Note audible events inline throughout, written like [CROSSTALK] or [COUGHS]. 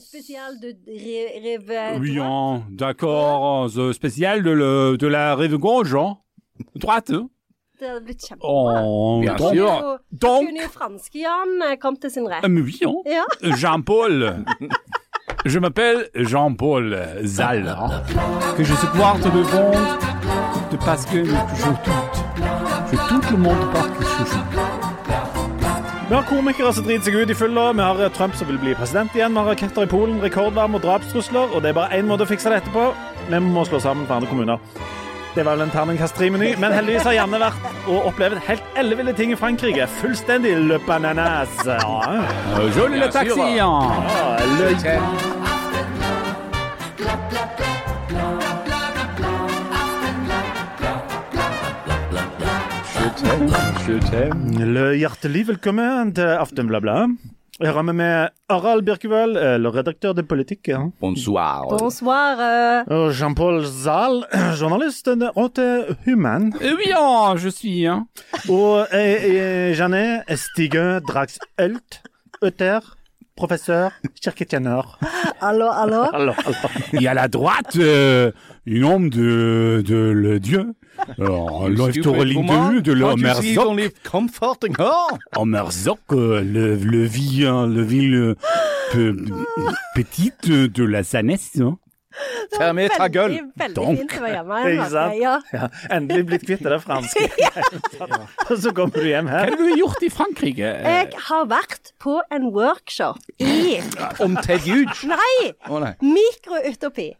Spesial de ri- rive Bien, d'accord. The spécial de, le, de la rive gauche, hein? Droite. hein? Det hadde blitt kjempebra. Oh, Bien donc, sûr. Og donc, kunne jo franske-Jan eh, kom til sin rett. Ah, mais oui, hein? Ja. Jean-Paul. Je m'appelle Jean-Paul Zal. hein, Que je suis porte de vente de parce que je tout. Je tout le monde parce que je joue. Vi har komikere som driter seg ut i fylla, vi har Trump som vil bli president igjen, vi har raketter i Polen, rekordvarme og drapstrusler, og det er bare én måte å fikse det etterpå. Vi må slå sammen for andre kommuner. Det var vel en terningkast tre-meny, men heldigvis har Janne vært og opplevd helt elleville ting i Frankrike. Fullstendig le bananas. Ja, joli le taxi, ja. ja, le Le hjertelig velkommen til Aftenbladet. Her har vi med Harald Birkevold, eh, le redaktør de politikk. Ja. Bonsoir. Bonsoir. eh, Og Jean-Paul Zahl, [COUGHS] journalist og til Human. Eh oui, hein, je suis, hein? Og eh, eh, Jeanne Stige Drax Ølt, Øter, professeur, kirketjener. Hallo, hallo. Hallo, hallo. Et à la droite, euh, un homme de, de le Dieu. Alors, L'Oftorling 2 de l'Omerzok. comforting her. Omerzok, Merzoc, le, le ville, le ville euh, pe- petite de la Sanesse. Hein? Fermé ta gull. Veldig, veldig Donk. fint å være hjemme. Ikke sant? Ja. Ja, endelig blitt kvitt det franske. [LAUGHS] [LAUGHS] Og så kommer du hjem her. Hva har du gjort i Frankrike? Jeg har vært på en workshop i Om Ted Huge. Nei! Oh, nei. Mikroutopi.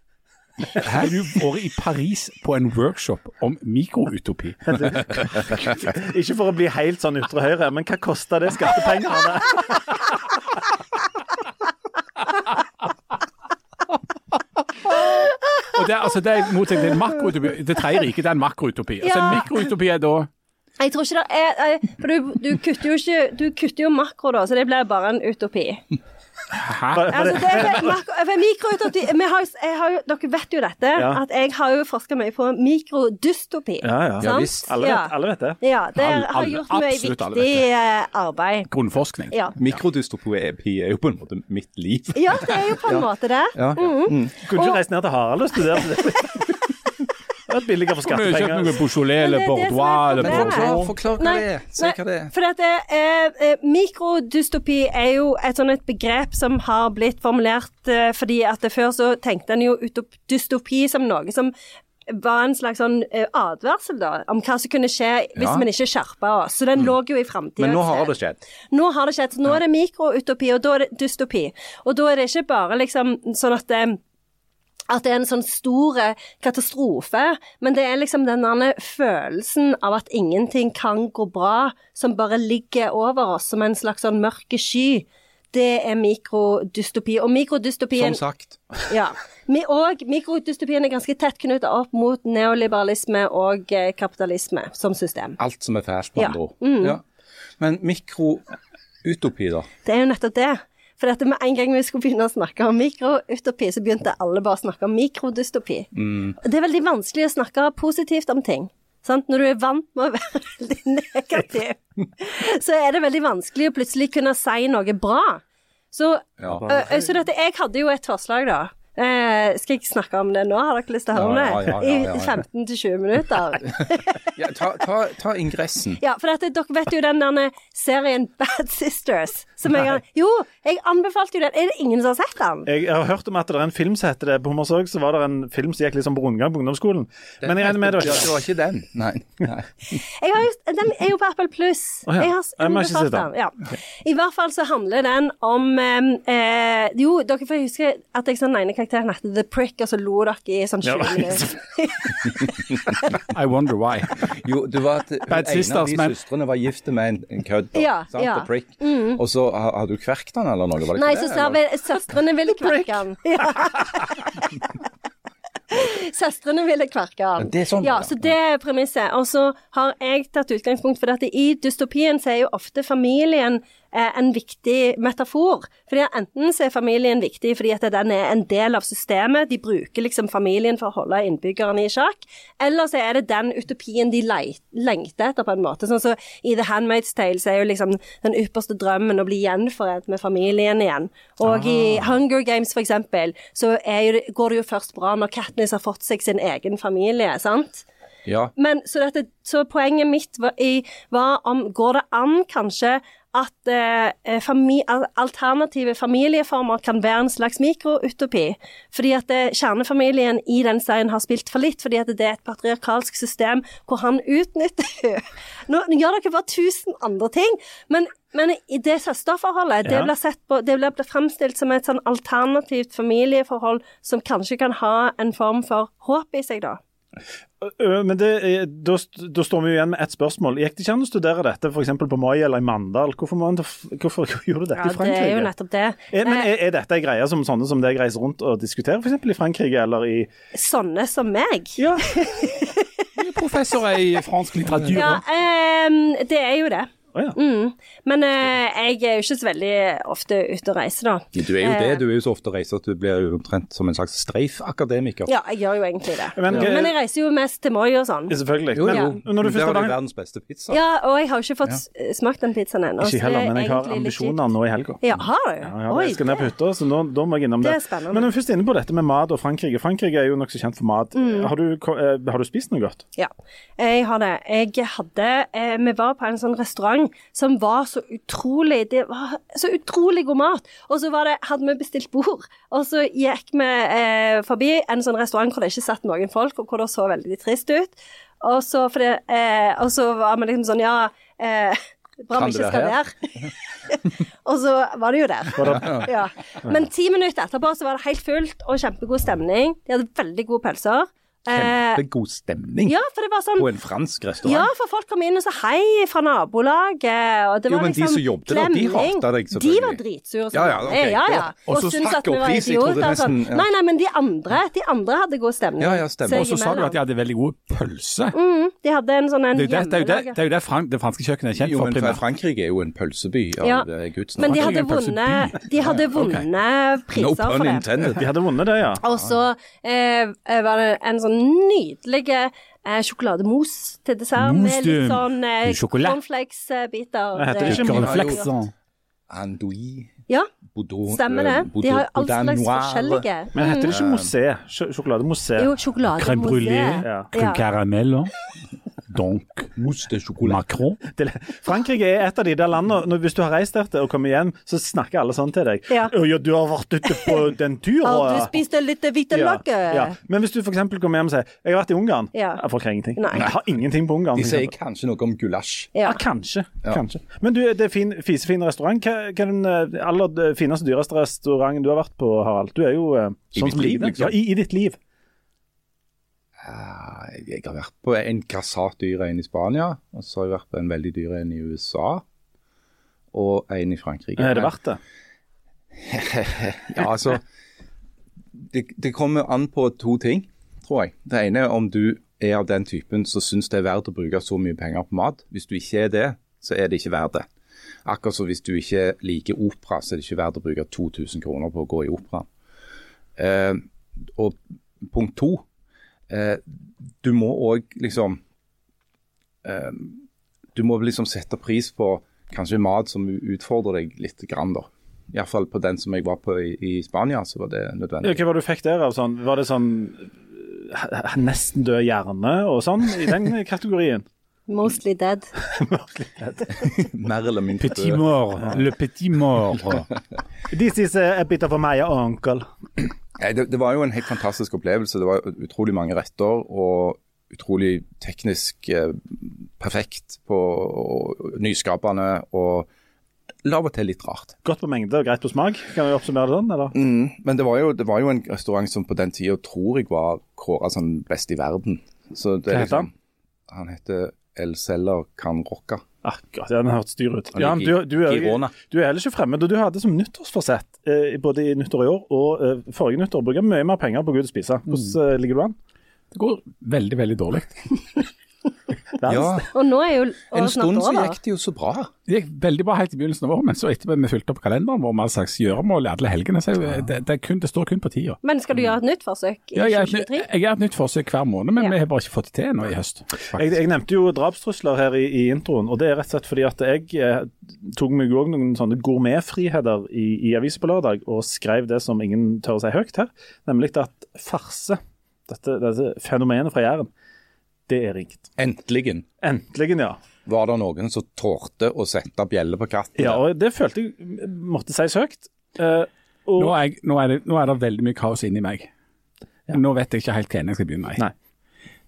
Har du vært i Paris på en workshop om mikroutopi? [LAUGHS] Ikke for å bli helt sånn ytre høyre, men hva kosta det skattepengene? Og det, er- altså, det er motsatt til en makroutopi. Det tredje riket det er en makroutopi. Altså, en mikroutopi er da Jeg tror ikke det er For du, du kutter jo ikke Du kutter jo makro, da, så det blir bare en utopi. Hæ? Altså, det jo- Dere vet jo dette, Ja. at jeg har jo forska mye på mikrodystopi. Ja, ja. Ja, visst. Alle vet, alle vet det. Ja, det Alle- har gjort mye viktig eh, arbeid. Grunnforskning. Ja. Mikrodystopi er jo på en måte mitt liv. ja, det er jo på en måte det. Ja. Mm. Kunne ikke reist ned til Harald og studert det. [LAUGHS] Vært billigere for Kunne du kjøpt skattepenger. noe Beaujolais eller det er det som er Bordeaux eller. Bordeaux? forklar hva Nei, det er. Si hva det er. For eh, mikrodystopi er jo et sånn et begrep som har blitt formulert eh, fordi at før så tenkte en jo utop- dystopi som noe som var en slags sånn eh, advarsel da, om hva som kunne skje hvis Ja. vi ikke skjerpa oss. Så den lå jo i framtida. Men nå har det skjedd. Nå har det skjedd. Så nå er det mikroutopi, og da er det dystopi. Og da er det ikke bare liksom sånn at det, at det er en sånn stor katastrofe, men det er liksom denne følelsen av at ingenting kan gå bra, som bare ligger over oss som en slags sånn mørke sky. Det er mikrodystopi. Og mikrodystopien Som sagt. ja. Og mikrodystopien er ganske tett knytta opp mot neoliberalisme og eh, kapitalisme som system. Alt som er fælt, på andre ord. Mm. Ja. Men mikroutopi, da? Det er jo nettopp det. For dette med en gang vi skulle begynne å snakke om mikroutopi, så begynte alle bare å snakke om mikrodystopi. Det er veldig vanskelig å snakke positivt om ting. Sant? Når du er vant med å være [LAUGHS] veldig negativ, så er det veldig vanskelig å plutselig kunne si noe bra. Så, Ja. så dette, jeg hadde jo et forslag, da. Eh, skal jeg snakke om det nå? Har dere lyst til å høre om det? ja, ja, ja, ja. I 15-20 minutter? [LAUGHS] Ja, ta, ta, ta ingressen. Ja, for dette, dere vet jo den der serien Bad Sisters. Som jeg, jo, jeg anbefalte jo den. Er det ingen som har sett den? Jeg har hørt om at det er en film som heter det. På Hummersorg så var det en film som gikk litt sånn på rundgang på ungdomsskolen. Men jeg regner med det var ikke det var ikke den. Nei. [LAUGHS] Nei. Jeg har just, den er jo på Apple Pluss. Oh, ja. Jeg har anbefalt den. Ja. I hvert fall så handler den om eh, eh, Jo, dere får huske at jeg sa den ene karakteren heter The Prick, og så lo dere i sånn 20 Ja. [LAUGHS] minutter. I wonder why. Jo, du var at Bad en av de men- søstrene var gift med en, en kødd. Ja, sant? ja. The prick. Og så har, har du kverkt han eller noe? Var det Nei, ikke så sa vi [LAUGHS] søstrene ville kverke han. Ja. Søstrene ville kverke han. Det er sånn, ja, så det er premisset. Og så har jeg tatt utgangspunkt for at i dystopien så er jo ofte familien en viktig metafor. Fordi Enten så er familien viktig fordi at den er en del av systemet, de bruker liksom familien for å holde innbyggerne i sjakk, eller så er det den utopien de lengter etter, på en måte. Sånn så I The Handmaid's Tale så er jo liksom den ypperste drømmen å bli gjenforent med familien igjen. Og i Hunger Games for eksempel, så jo, går det jo først bra når Katniss har fått seg sin egen familie, sant? Ja. Men så, dette, så poenget mitt var, i, var om Går det an kanskje at eh, fami, alternative familieformer kan være en slags mikroutopi? Fordi at eh, kjernefamilien i den serien har spilt for litt, fordi at det er et patriarkalsk system hvor han utnytter [LAUGHS] Nå gjør dere bare tusen andre ting, men, men i det søsterforholdet, det Ja. blir sett på Det blir fremstilt som et sånn alternativt familieforhold som kanskje kan ha en form for håp i seg, da. Ø, Men det, er- da, da står vi jo igjen med ett spørsmål. Gikk det ikke an å studere dette f.eks. på Mai eller i Mandal? Hvorfor, man, hvorfor [LAUGHS] gjorde du dette Ja, i det er jo nettopp det. Er, men Eh, er, er dette en greie som sånne som deg reiser rundt og diskuterer, f.eks. i Frankrike eller i Sånne som meg. Ja, [LAUGHS] Professor i fransk litteratur. Ja, um, det er jo det. Å ja. Mm. Men eh, jeg er jo ikke så veldig ofte ute og reiser, da. Du er jo Eh. det. Du er jo så ofte reiser at du blir omtrent som en slags streifakademiker. Ja, jeg gjør jo egentlig det. Men- Men, jeg reiser jo mest til Moi og sånn. Selvfølgelig. Jo, Men jo. når du Der først har du verdens beste pizza. Ja, og jeg har jo ikke fått smakt den pizzaen ennå. Ikke heller, er men jeg har ambisjoner nå i helga. Ja, har du? Ja, ja, Oi, jeg skal ned på hytta, så nå, da må jeg innom det. Det er spennende. Men når vi først er inne på dette med mat og Frankrike. Frankrike er jo nokså kjent for mat. Mm. Har, du, eh, har du spist noe godt? Ja, jeg har det. Jeg hadde eh, Vi var på en sånn restaurant som var så utrolig Det var så utrolig god mat. Og så var det, hadde vi bestilt bord, og så gikk vi eh, forbi en sånn restaurant hvor det ikke satt noen folk, og hvor det så veldig trist ut. Og så, for det, eh, og så var vi liksom sånn Ja, eh, bra vi ikke skal der. [LAUGHS] og så var det jo der. [LAUGHS] Ja. Men ti minutter etterpå så var det helt fullt og kjempegod stemning. De hadde veldig gode pølser. Eh, Kjempegod stemning ja, for det var sånn på en fransk restaurant. ja, for folk kom inn og sa hei fra nabolaget. Og det Jo, men men de liksom som jobbet der, de hata deg selvfølgelig. De var dritsure. Ja, ja, okay. ja, ja. Og så snakk vi og var pris, jeg trodde sånn. nesten, ja. Nei, nei, men de andre, de andre hadde god stemning. Ja, ja, stemmer. Og så sa du at de hadde veldig god pølse. mm, De hadde en sånn en Det jo det, det, det, er jo det, Frank, det franske kjøkkenet er kjent Jo, for. men. Frankrike er jo en pølseby av Ja. Guds navn. Men de hadde vunnet, de hadde vunnet No priser for pun det. intended. De hadde vunnet det, ja. Og så eh, var det en sånn nydelig eh, sjokolademousse til dessert Mousse med litt sånn eh, cornflakes-biter. Heter det ikke? Cornflakes. Andouille, Ja, Boudou, stemmer det. eh, De har all slags forskjellige. Men heter det ikke moussé? Sj- Sjokolademoussé? Jo, sjokolade Crème brûlée, Ja. crème caramel, donc Mousse de chocolat. Macron. Frankrike er et av de der landene når, Hvis du har reist der og kommer hjem, så snakker alle sånn til deg. Ja. Ja, du har vært ute på den tur Har og du spist litt hvite ja, ja. Men hvis du f.eks. kommer hjem og sier 'Jeg har vært i Ungarn', Ja. jeg får ikke ingenting. Nei. Jeg har ingenting på Ungarn. De sier kanskje noe om gulasj. Ja, kanskje. Ja. kanskje. Men du, det er fin, fisefin restaurant. Hva, hva er den eh, aller fineste, dyreste restauranten du har vært på, Harald? Du er jo eh, sånn som livet. liksom? Ja, i, i ditt liv. Ah, Jeg har vært på en grassat dyr en i Spania, og så har jeg vært på en veldig dyr en i USA, og en i Frankrike. Er det verdt det? [LAUGHS] Ja, altså det, det kommer an på to ting, tror jeg. Det ene er om du er av den typen som syns det er verdt å bruke så mye penger på mat. Hvis du ikke er det, så er det ikke verdt det. Akkurat som hvis du ikke liker opera, så er det ikke verdt å bruke 2000 kroner på å gå i opera. Eh, og punkt to, eh, du må òg liksom eh, Du må liksom sette pris på kanskje mat som utfordrer deg litt. Grann, da. Iallfall på den som jeg var på i, i Spania, så var det Ja, nødvendig. hva var det du fikk der? sånn? Var det sånn eh, nesten død hjerne og sånn, i den kategorien? Mostly dead. [LAUGHS] [LAUGHS] Mer eller mindre Petit mort. Le petit mort. [LAUGHS] This is a bit of a my uncle. Det, det var jo en helt fantastisk opplevelse. Det var utrolig mange retter og utrolig teknisk eh, perfekt på og nyskapende og av og til litt rart. Godt på mengde og greit på smak, kan vi oppsummere det sånn? eller? Mm, men det var, jo, det var jo en restaurant som på den tida tror jeg var kåra som best i verden. Så det Hva er heter han? liksom- Han heter El Celler rocke. Akkurat, ja, den hørtes dyr ut. Ja, du, du, er, Girona. du er heller ikke fremmed, og du hadde som nyttårsforsett eh, både i nyttår i år og eh, forrige nyttår å bruke mye mer penger på Gud å spise. Hvordan eh, ligger du an? Det går veldig, veldig dårlig. [LAUGHS] Ja, Og nå er jo En stund så gikk det jo så bra. Det gikk veldig bra helt i begynnelsen av året, men så etterpå vi fylte opp kalenderen vår med all slags gjøremål i alle helgene, så det, det, kun, det står kun på tida. Men skal du gjøre et nytt forsøk i Ja, jeg, jeg, 2023? jeg gjør et nytt forsøk hver måned, men Ja. vi har bare ikke fått det til nå i høst. Jeg, jeg nevnte jo drapstrusler her i, i introen, og det er rett og slett fordi at jeg eh, tok meg òg noen sånne gourmetfriheter i, i avisa på lørdag, og skrev det som ingen tør å si høyt her, nemlig at farse, dette, dette fenomenet fra Jæren, det er rikt. Endelig Endelig, ja. var det noen som tålte å sette bjelle på katten. Ja, og det følte jeg måtte sies høyt. Uh, og, Nå, er jeg, nå, er det, nå er det veldig mye kaos inni meg. Nå vet jeg ikke helt hva jeg skal begynne. Nei.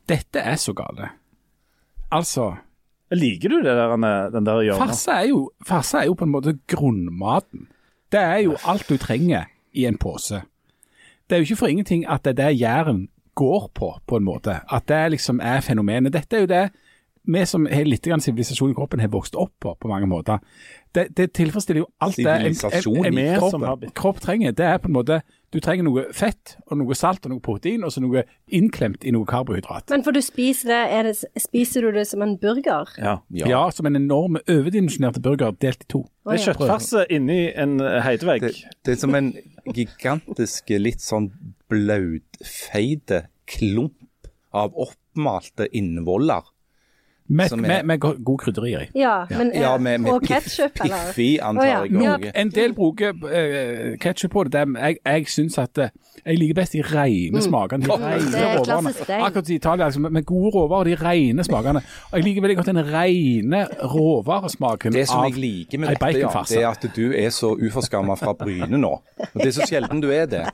Dette er så gale. Altså, Liker du det der, den der hjørnet? farse er, jo, farse er jo på en måte grunnmaten. Det er jo alt du trenger i en pose. Det er jo ikke for ingenting at det er det Jæren går på, på en måte. At det liksom er fenomenet. Dette er jo det vi som har litt sivilisasjon i kroppen, har vokst opp på på mange måter. Det, det tilfredsstiller jo alt det en, en, en, kropp, kropp trenger. Det er på en måte Du trenger noe fett og noe salt og noe protein, og så noe innklemt i noe karbohydrat. Men for du spiser det, er det, spiser du det som en burger? Ja. Ja, som en enorm overdimensjonert burger delt i to. Det er ja. kjøttfarse inni en heidevegg. Det, det er som en gigantisk, litt sånn blautfeite klump av oppmalte innvoller. Med, er- med, med god krydderier i. Ja, men Ja, eh, med, med og piff, eller? piffi, antar oh, ja. jeg. Ja. En del bruker uh, ketsjup på det. jeg jeg syns at eh, jeg liker best de rene smakene. De Mm. rene råvarene. Akkurat som i Italia, liksom, med gode råvarer, de rene smakene. Og jeg liker veldig godt den rene råvaresmaken Det som av jeg liker med dette, ja, det er at du er så uforskamma fra Bryne nå. Og Det er så sjelden du er det.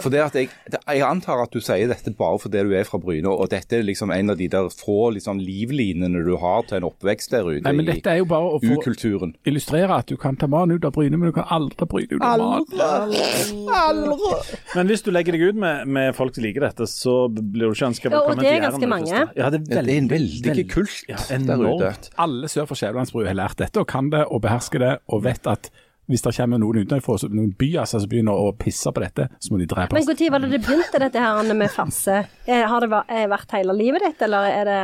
For det at jeg, jeg antar at du sier dette bare fordi du er fra Bryne, og dette er liksom en av de der få liksom, livlinene du har til en oppvekst der ute Nei, men dette er jo bare å ukulturen. illustrere at du kan ta mannen ut av Bryne, men du kan aldri Bryne ut av mannen. Men hvis du legger deg ut med, med folk som liker dette, så blir du ikke ønska Ja, og det er ganske mange. Ja, det er en veldig kult ja, der ute. Alle sør for Skjævelandsbru har lært dette, og kan det, og behersker det, og vet at hvis det kommer noen utenfra, så noen byer som begynner å pisse på dette, så må de Men drepes. når var det det begynte, dette her med farse? Eh, Har det eh, vært hele livet ditt, eller er det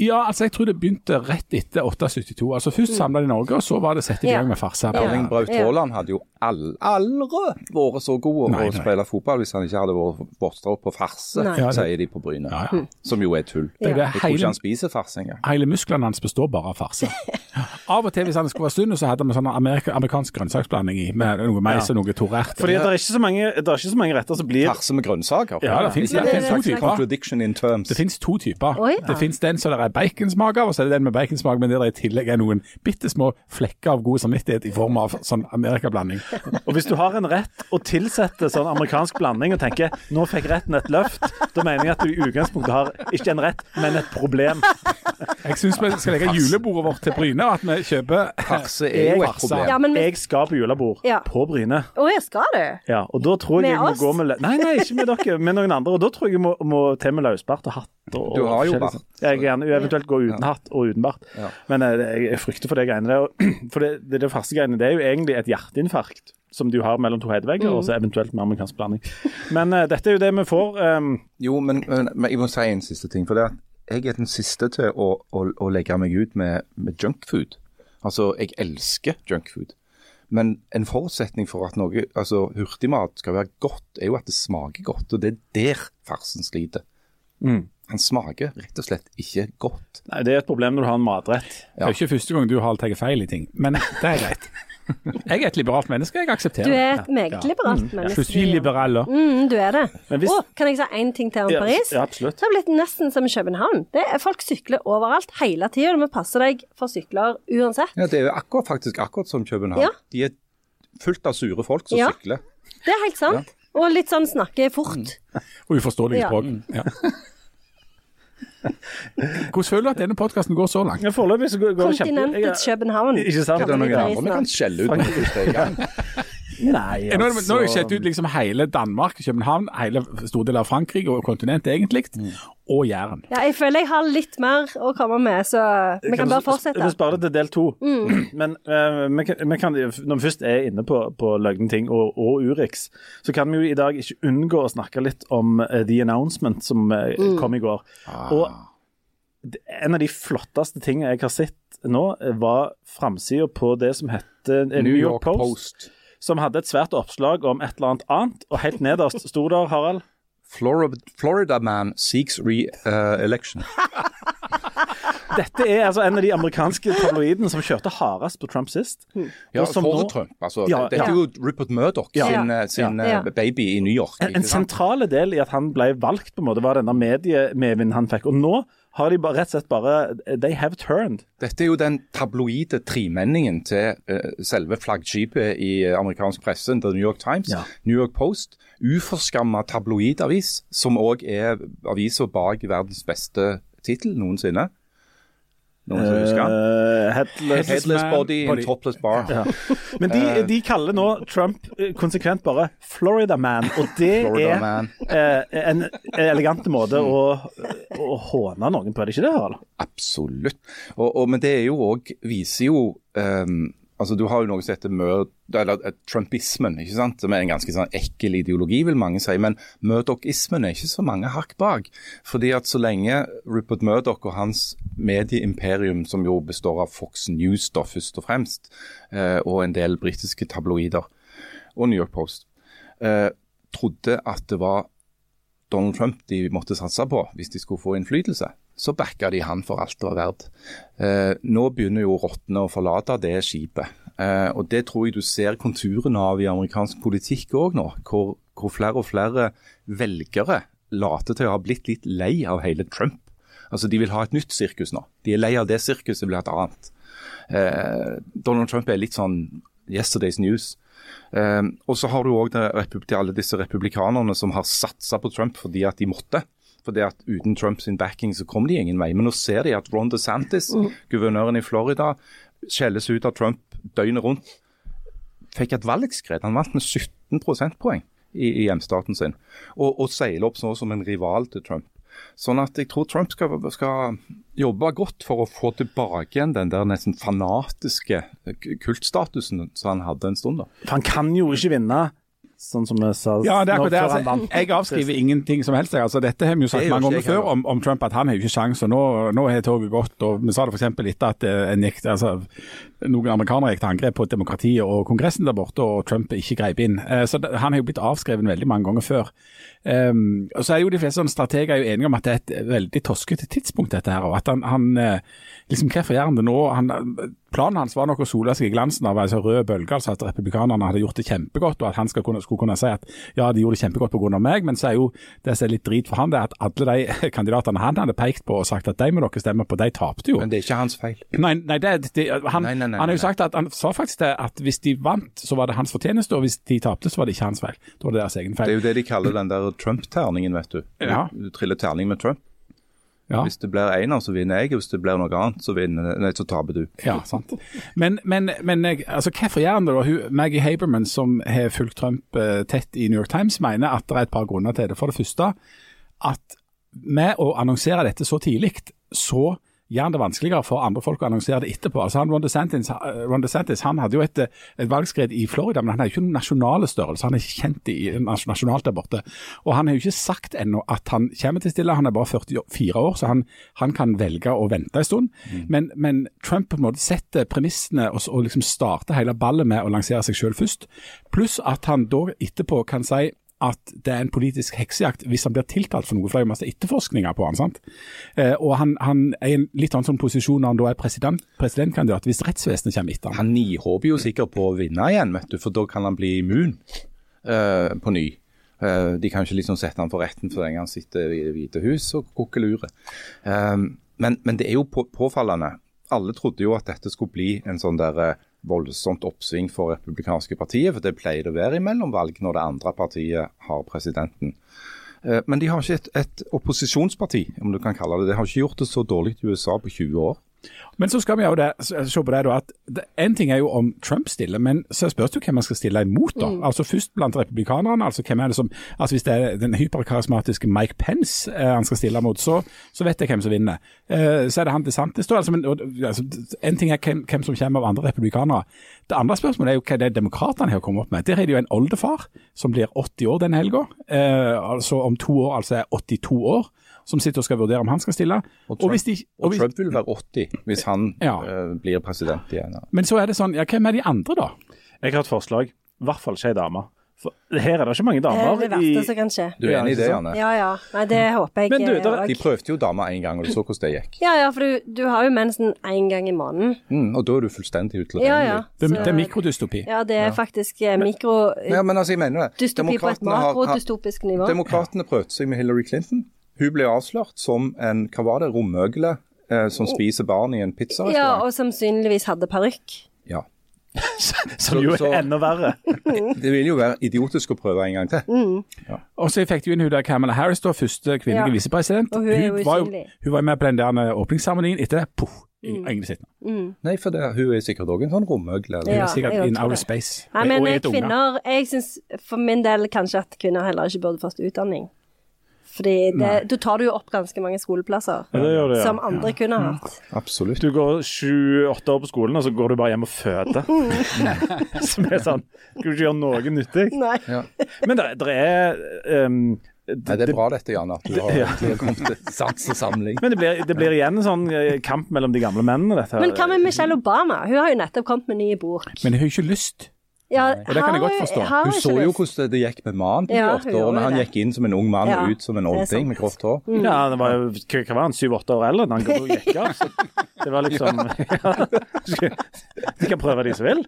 Ja, altså jeg tror det begynte rett etter 872. Altså Først samla de Norge, og så var det satt i Mm. Gang med farse. Ja. Erling Braut Haaland hadde jo all, aldri vært så god å nei. spille fotball hvis han ikke hadde vært vokst på farse, Nei. Sier de på Bryne. Ja, ja. Som jo er tull. Det det Ja. Jeg tror ikke han spiser farse engang. hele musklene hans består bare av farse. [LAUGHS] Av og til hvis han skulle være sunn, så hadde vi sånn amerika, amerikansk grønnsaksblanding i, med noe mais og noe torert. Fordi det er, ikke så mange, det er ikke så mange retter som blir Farse med grønnsaker. Ja, det en to typer. Contradiction in terms. Det fins to typer. Det fins den som det er baconsmak av, og så er det den med baconsmak, men der det i tillegg er noen bitte små flekker av god samvittighet i form av sånn amerikablanding. [LAUGHS] Og hvis du har en rett og tilsetter sånn amerikansk blanding og tenker nå fikk retten et løft, da mener jeg at du i utgangspunktet har ikke en rett, men et problem. [LAUGHS] Jeg syns vi skal legge julebordet vårt til Bryne, og at vi kjøper Farse er jo et problem. Ja, men vi- Jeg skal på julebord Ja. på Bryne. Å jeg skal du? Ja, og da tror jeg Med jeg må oss? gå med Nei, nei, ikke med dere, med noen andre. Og da tror jeg jeg må, må til med løsbart og hatt. Og, Du har jo bart. sånn. Jeg gjerne eventuelt gå uten hatt og uten bart. Ja. Men eh, jeg, jeg frykter for det greiene der. [CLEARS THROAT] For det, det, det første greiene, det er jo egentlig et hjerteinfarkt som du har mellom to hedevegger, og så eventuelt med amerikansk blanding. Men uh, dette er jo det vi får. Um... Jo, men, men, men jeg må si en siste ting. For det at jeg er den siste til å, å, å legge meg ut med, med junkfood. Altså, jeg elsker junkfood. Men en forutsetning for at noe, altså hurtigmat skal være godt, er jo at det smaker godt. Og det er der farsen sliter. mm. Han smaker rett og slett ikke godt. Nei, Det er et problem når du har en matrett. Det er ikke første gang du har tatt feil i ting, men det er greit. [LAUGHS] Jeg er et liberalt menneske, jeg aksepterer det. Du er et meget liberalt Je menneske. suis liberal da. Mm, du er det. Å, hvis- Oh, kan jeg si én ting til om Ja, Paris? ja, absolutt. Det har blitt nesten som København. Det er, folk sykler overalt hele tida. Du må passe deg for sykler uansett. Ja, Det er jo akkurat, faktisk akkurat som København. Ja. De er fullt av sure folk som Ja. sykler. Det er helt sant. Og litt sånn snakke fort. [LAUGHS] Og uforståelige Ja. språk. Ja. Hvordan føler du at denne podkasten går så langt? Foreløpig så går det kjempe... Kontinentets København. Ikke sant? Er det noen andre vi kan skjelle ut Nei, Nå har jeg- nå har jeg altså- sett ut liksom hele Danmark, København, hele store deler av Frankrike og kontinentet egentlig, og Jæren. Ja, jeg føler jeg har litt mer å komme med, så vi kan bare fortsette. Vi sparer det til del to. [CLEARS THROAT] Men uh, vi kan, vi kan, når vi først er inne på, på løgne ting og, og Urix, så kan vi jo i dag ikke unngå å snakke litt om uh, The Announcement som eh, kom i går. Og en av de flotteste tingene jeg har sett nå, var framsida på det som heter New York Post, som hadde et svært oppslag om et eller annet annet, og helt nederst sto der, Harald Florida, Florida man seeks re-election. Dette er altså en av de amerikanske tabloidene som kjørte hardest på Trump sist. ja, og som for nå- Trump. Altså, Ja, Dette ja. er jo Rupert Murdoch Ja. sin, eh, sin Ja. eh, baby i New York. En, en sentral del i at han ble valgt, på en måte, var denne mediemedvinden han fikk. Og nå har de bare, rett og slett bare They have turned. Dette er jo den tabloide tremenningen til uh, selve flaggskipet i eh, amerikansk presse, The New York Times, Ja. New York Post. Uforskamma tabloidavis, som òg er avisa bak verdens beste tittel noensinne. Noen som husker han? Eh, headless. Headless body in topless bar. Ja. Men de, de kaller nå Trump eh, konsekvent bare Florida Man, og det [LAUGHS] er man. eh, en elegant måte å, å håne noen på, er det ikke det, Harald? Absolutt. Og, og, men det er jo òg Viser jo ehm, altså Du har jo noe som heter mør, eller, eh, trumpismen, ikke sant? som er en ganske sånn ekkel ideologi, vil mange si. Men Murdoch-ismen er ikke så mange hakk bak. Fordi at så lenge Rupert Murdoch og hans medieimperium, som jo består av Fox News da, først og fremst, eh, og en del britiske tabloider, og New York Post, eh, trodde at det var Donald Trump de måtte satse på hvis de skulle få innflytelse, så backa de han for alt det var verdt. Eh, nå begynner jo rottene å forlate det skipet. Eh, og Det tror jeg du ser konturene av i amerikansk politikk òg nå. Hvor, hvor flere og flere velgere later til å ha blitt litt lei av hele Trump. Altså De vil ha et nytt sirkus nå. De er lei av det sirkuset, vil ha et annet. Eh, Donald Trump er litt sånn yesterday's news. Eh, og så har du òg alle disse republikanerne som har satsa på Trump fordi at de måtte. Fordi at Uten Trumps backing så kom de ingen vei. Men nå ser de at Ron DeSantis, guvernøren i Florida, skjelles ut av Trump døgnet rundt. Fikk et valgskred. Han vant med 17 prosentpoeng i, i hjemstaten sin. Og, og seiler opp sånn som en rival til Trump. Sånn at jeg tror Trump skal, skal jobbe godt for å få tilbake igjen den der nesten fanatiske kultstatusen som han hadde en stund. da. For han kan jo ikke vinne, sånn som vi sa Ja, det er akkurat det. før han Altså, jeg avskriver ingenting som helst. Altså, dette har vi jo sagt mange ganger før om, om Trump, at han har jo ikke sjans, og nå, nå har toget gått. og Vi sa det f.eks. etter at eh, en gikk, altså, noen amerikanere gikk til angrep på demokratiet og Kongressen der borte, og Trump ikke grep inn. Eh, Så Han har jo blitt avskrevet veldig mange ganger før. Um, og så er jo De fleste sånne strateger jo enige om at det er et veldig toskete tidspunkt, dette her. og at han, han eh, liksom Hvorfor gjør han det nå? Han, planen hans var nok å sole seg i glansen av en sånn rød bølge, altså at republikanerne hadde gjort det kjempegodt, og at han kunne, skulle kunne si at ja, de gjorde det kjempegodt pga. meg, men så er jo det som er litt drit for han, det er at alle de [LAUGHS] kandidatene han hadde pekt på og sagt at de må dere stemme på, de tapte jo. Men det er ikke hans feil. Nei, nei, det, det, han, Nei, nei, nei, han har jo sagt at han sa faktisk det at hvis de vant, så var det hans fortjeneste, og hvis de tapte, så var det ikke hans feil. Da var det deres egen Det er jo det de kaller den der Trump-terningen, vet du. Ja. Du triller terning med Trump. Ja. Hvis det blir én, så vinner jeg. Hvis det blir noe annet, så, vinner, nei, så taper du. Ja, sant. Men, men, men altså, hvorfor gjør han det da? Maggie Haberman, som har fulgt Trump eh, tett i New York Times, mener at det er et par grunner til det. For det første, at med å annonsere dette så tidlig, så gjør det vanskeligere for andre folk å annonsere det etterpå. Altså han, Ron, DeSantis, Ron DeSantis han hadde jo et, et valgskred i Florida, men han er jo ikke noen nasjonale størrelse. Han er ikke kjent i, nasjonalt der borte. Og han har jo ikke sagt ennå at han kommer til å stille. Han er bare 44 år, så han, han kan velge å vente en stund. Men, men Trump på en måte setter premissene og, og liksom starter hele ballet med å lansere seg selv først. Pluss at han da etterpå kan si at det er en politisk heksejakt hvis han blir tiltalt for noe, for det er jo masse etterforskninger på han. sant? Eh, og han, han er i en litt annen sånn posisjon når han da er president, presidentkandidat, hvis rettsvesenet kommer etter han. Han nihåper jo sikkert på å vinne igjen, vet du, for da kan han bli immun uh, på ny. Eh, de kan ikke liksom sette han for retten for den gang han sitter i Det hvite hus og kokkelurer. Eh, men, men det er jo på, påfallende. Alle trodde jo at dette skulle bli en sånn der voldsomt oppsving for republikanske partiet, for det pleier det å være i mellomvalg når det andre partiet har presidenten. Eh, Men de har ikke et, et opposisjonsparti, om du kan kalle det det. har ikke gjort det så dårlig i USA på 20 år. Men så skal vi jo det, se på det da, at en ting er jo om Trump stiller, men så spørs det jo hvem man skal stille imot da. Altså først blant republikanerne, altså hvem er det som, altså hvis det er den hyperkarismatiske Mike Pence eh, han skal stille mot, så, så vet jeg hvem som vinner. Eh, så er det han DeSantis da, altså, men, og, altså, en ting er hvem, hvem som kommer av andre republikanere. Det andre spørsmålet er jo hva det er demokraterne har kommet opp med. Der er det jo en oldefar som blir 80 år denne helga, eh, altså om to år altså er 82 år. Som sitter og skal vurdere om han skal stille. Og Og hvis de, og Og Trump vil være 80 hvis han Ja. uh, blir president igjen. Ja. men så er det sånn, ja, hvem er de andre da? Jeg har et forslag. I hvert fall ikke ei dame. For her er det ikke mange Det er det verste som kan skje. Du er enig i det? Janne? Ja ja. Nei, det håper jeg Men du, der- De prøvde jo dame en gang, og du så hvordan det gikk. Ja ja, for du, du har jo mensen én gang i måneden. Mm, og da er du fullstendig utelukket. Ja ja. Det, det er mikrodystopi. Ja, det er faktisk eh, mikro... Ja, men altså, jeg mener det. Dystopi på et Demokratene har- har- makrodystopisk nivå. Demokratene prøvde seg med Hillary Clinton. Hun ble avslørt som en hva var det, romøgle eh, som spiser barn i en Ja, pizzarestaurant. og sannsynligvis hadde parykk. Ja. [LAUGHS] Som jo så- er enda verre. [LAUGHS] Det vil jo være idiotisk å prøve en gang til. Mm. Og så fikk du inn hun der Kamala Harris, da, første kvinnelige Ja. visepresident. Hun, hun var jo hun var med på den der eh, åpningsseremonien. Etter det, poff, Mm. ingen ingen. Nei, for det, hun er sikkert òg en sånn romøgle. Hun Ja, er sikkert in outer space. Nei, men unge. kvinner Jeg syns for min del kanskje at kvinner heller ikke burde fått utdanning. Fordi det, du tar det jo opp ganske mange skoleplasser Ja, det gjør det, ja. som andre kunne hatt. Absolutt. Du går sju-åtte år på skolen, og så går du bare hjem og føder. [LAUGHS] [LAUGHS] Som er sånn Skal du ikke gjøre noe nyttig? Nei. Ja. Men det, det er um, Nei, det er bra dette, Jan, at du har Ja. kommet til sans og samling. Men det blir, det blir igjen en sånn eh, kamp mellom de gamle mennene, dette. her. Men hva med Michelle Obama? Hun har jo nettopp kommet med ny bok. Men jeg har jo ikke lyst. Ja, det kan jeg godt forstå. har Hun så jo lyst. hvordan det gikk med mannen på de åtte årene. Han gikk inn som en ung mann Ja, og ut som en olding med grått hår. Ja, det var jo hva var han, syv-åtte år eldre da han gikk av. Så det var liksom ja. [LAUGHS] De kan prøve de som vil.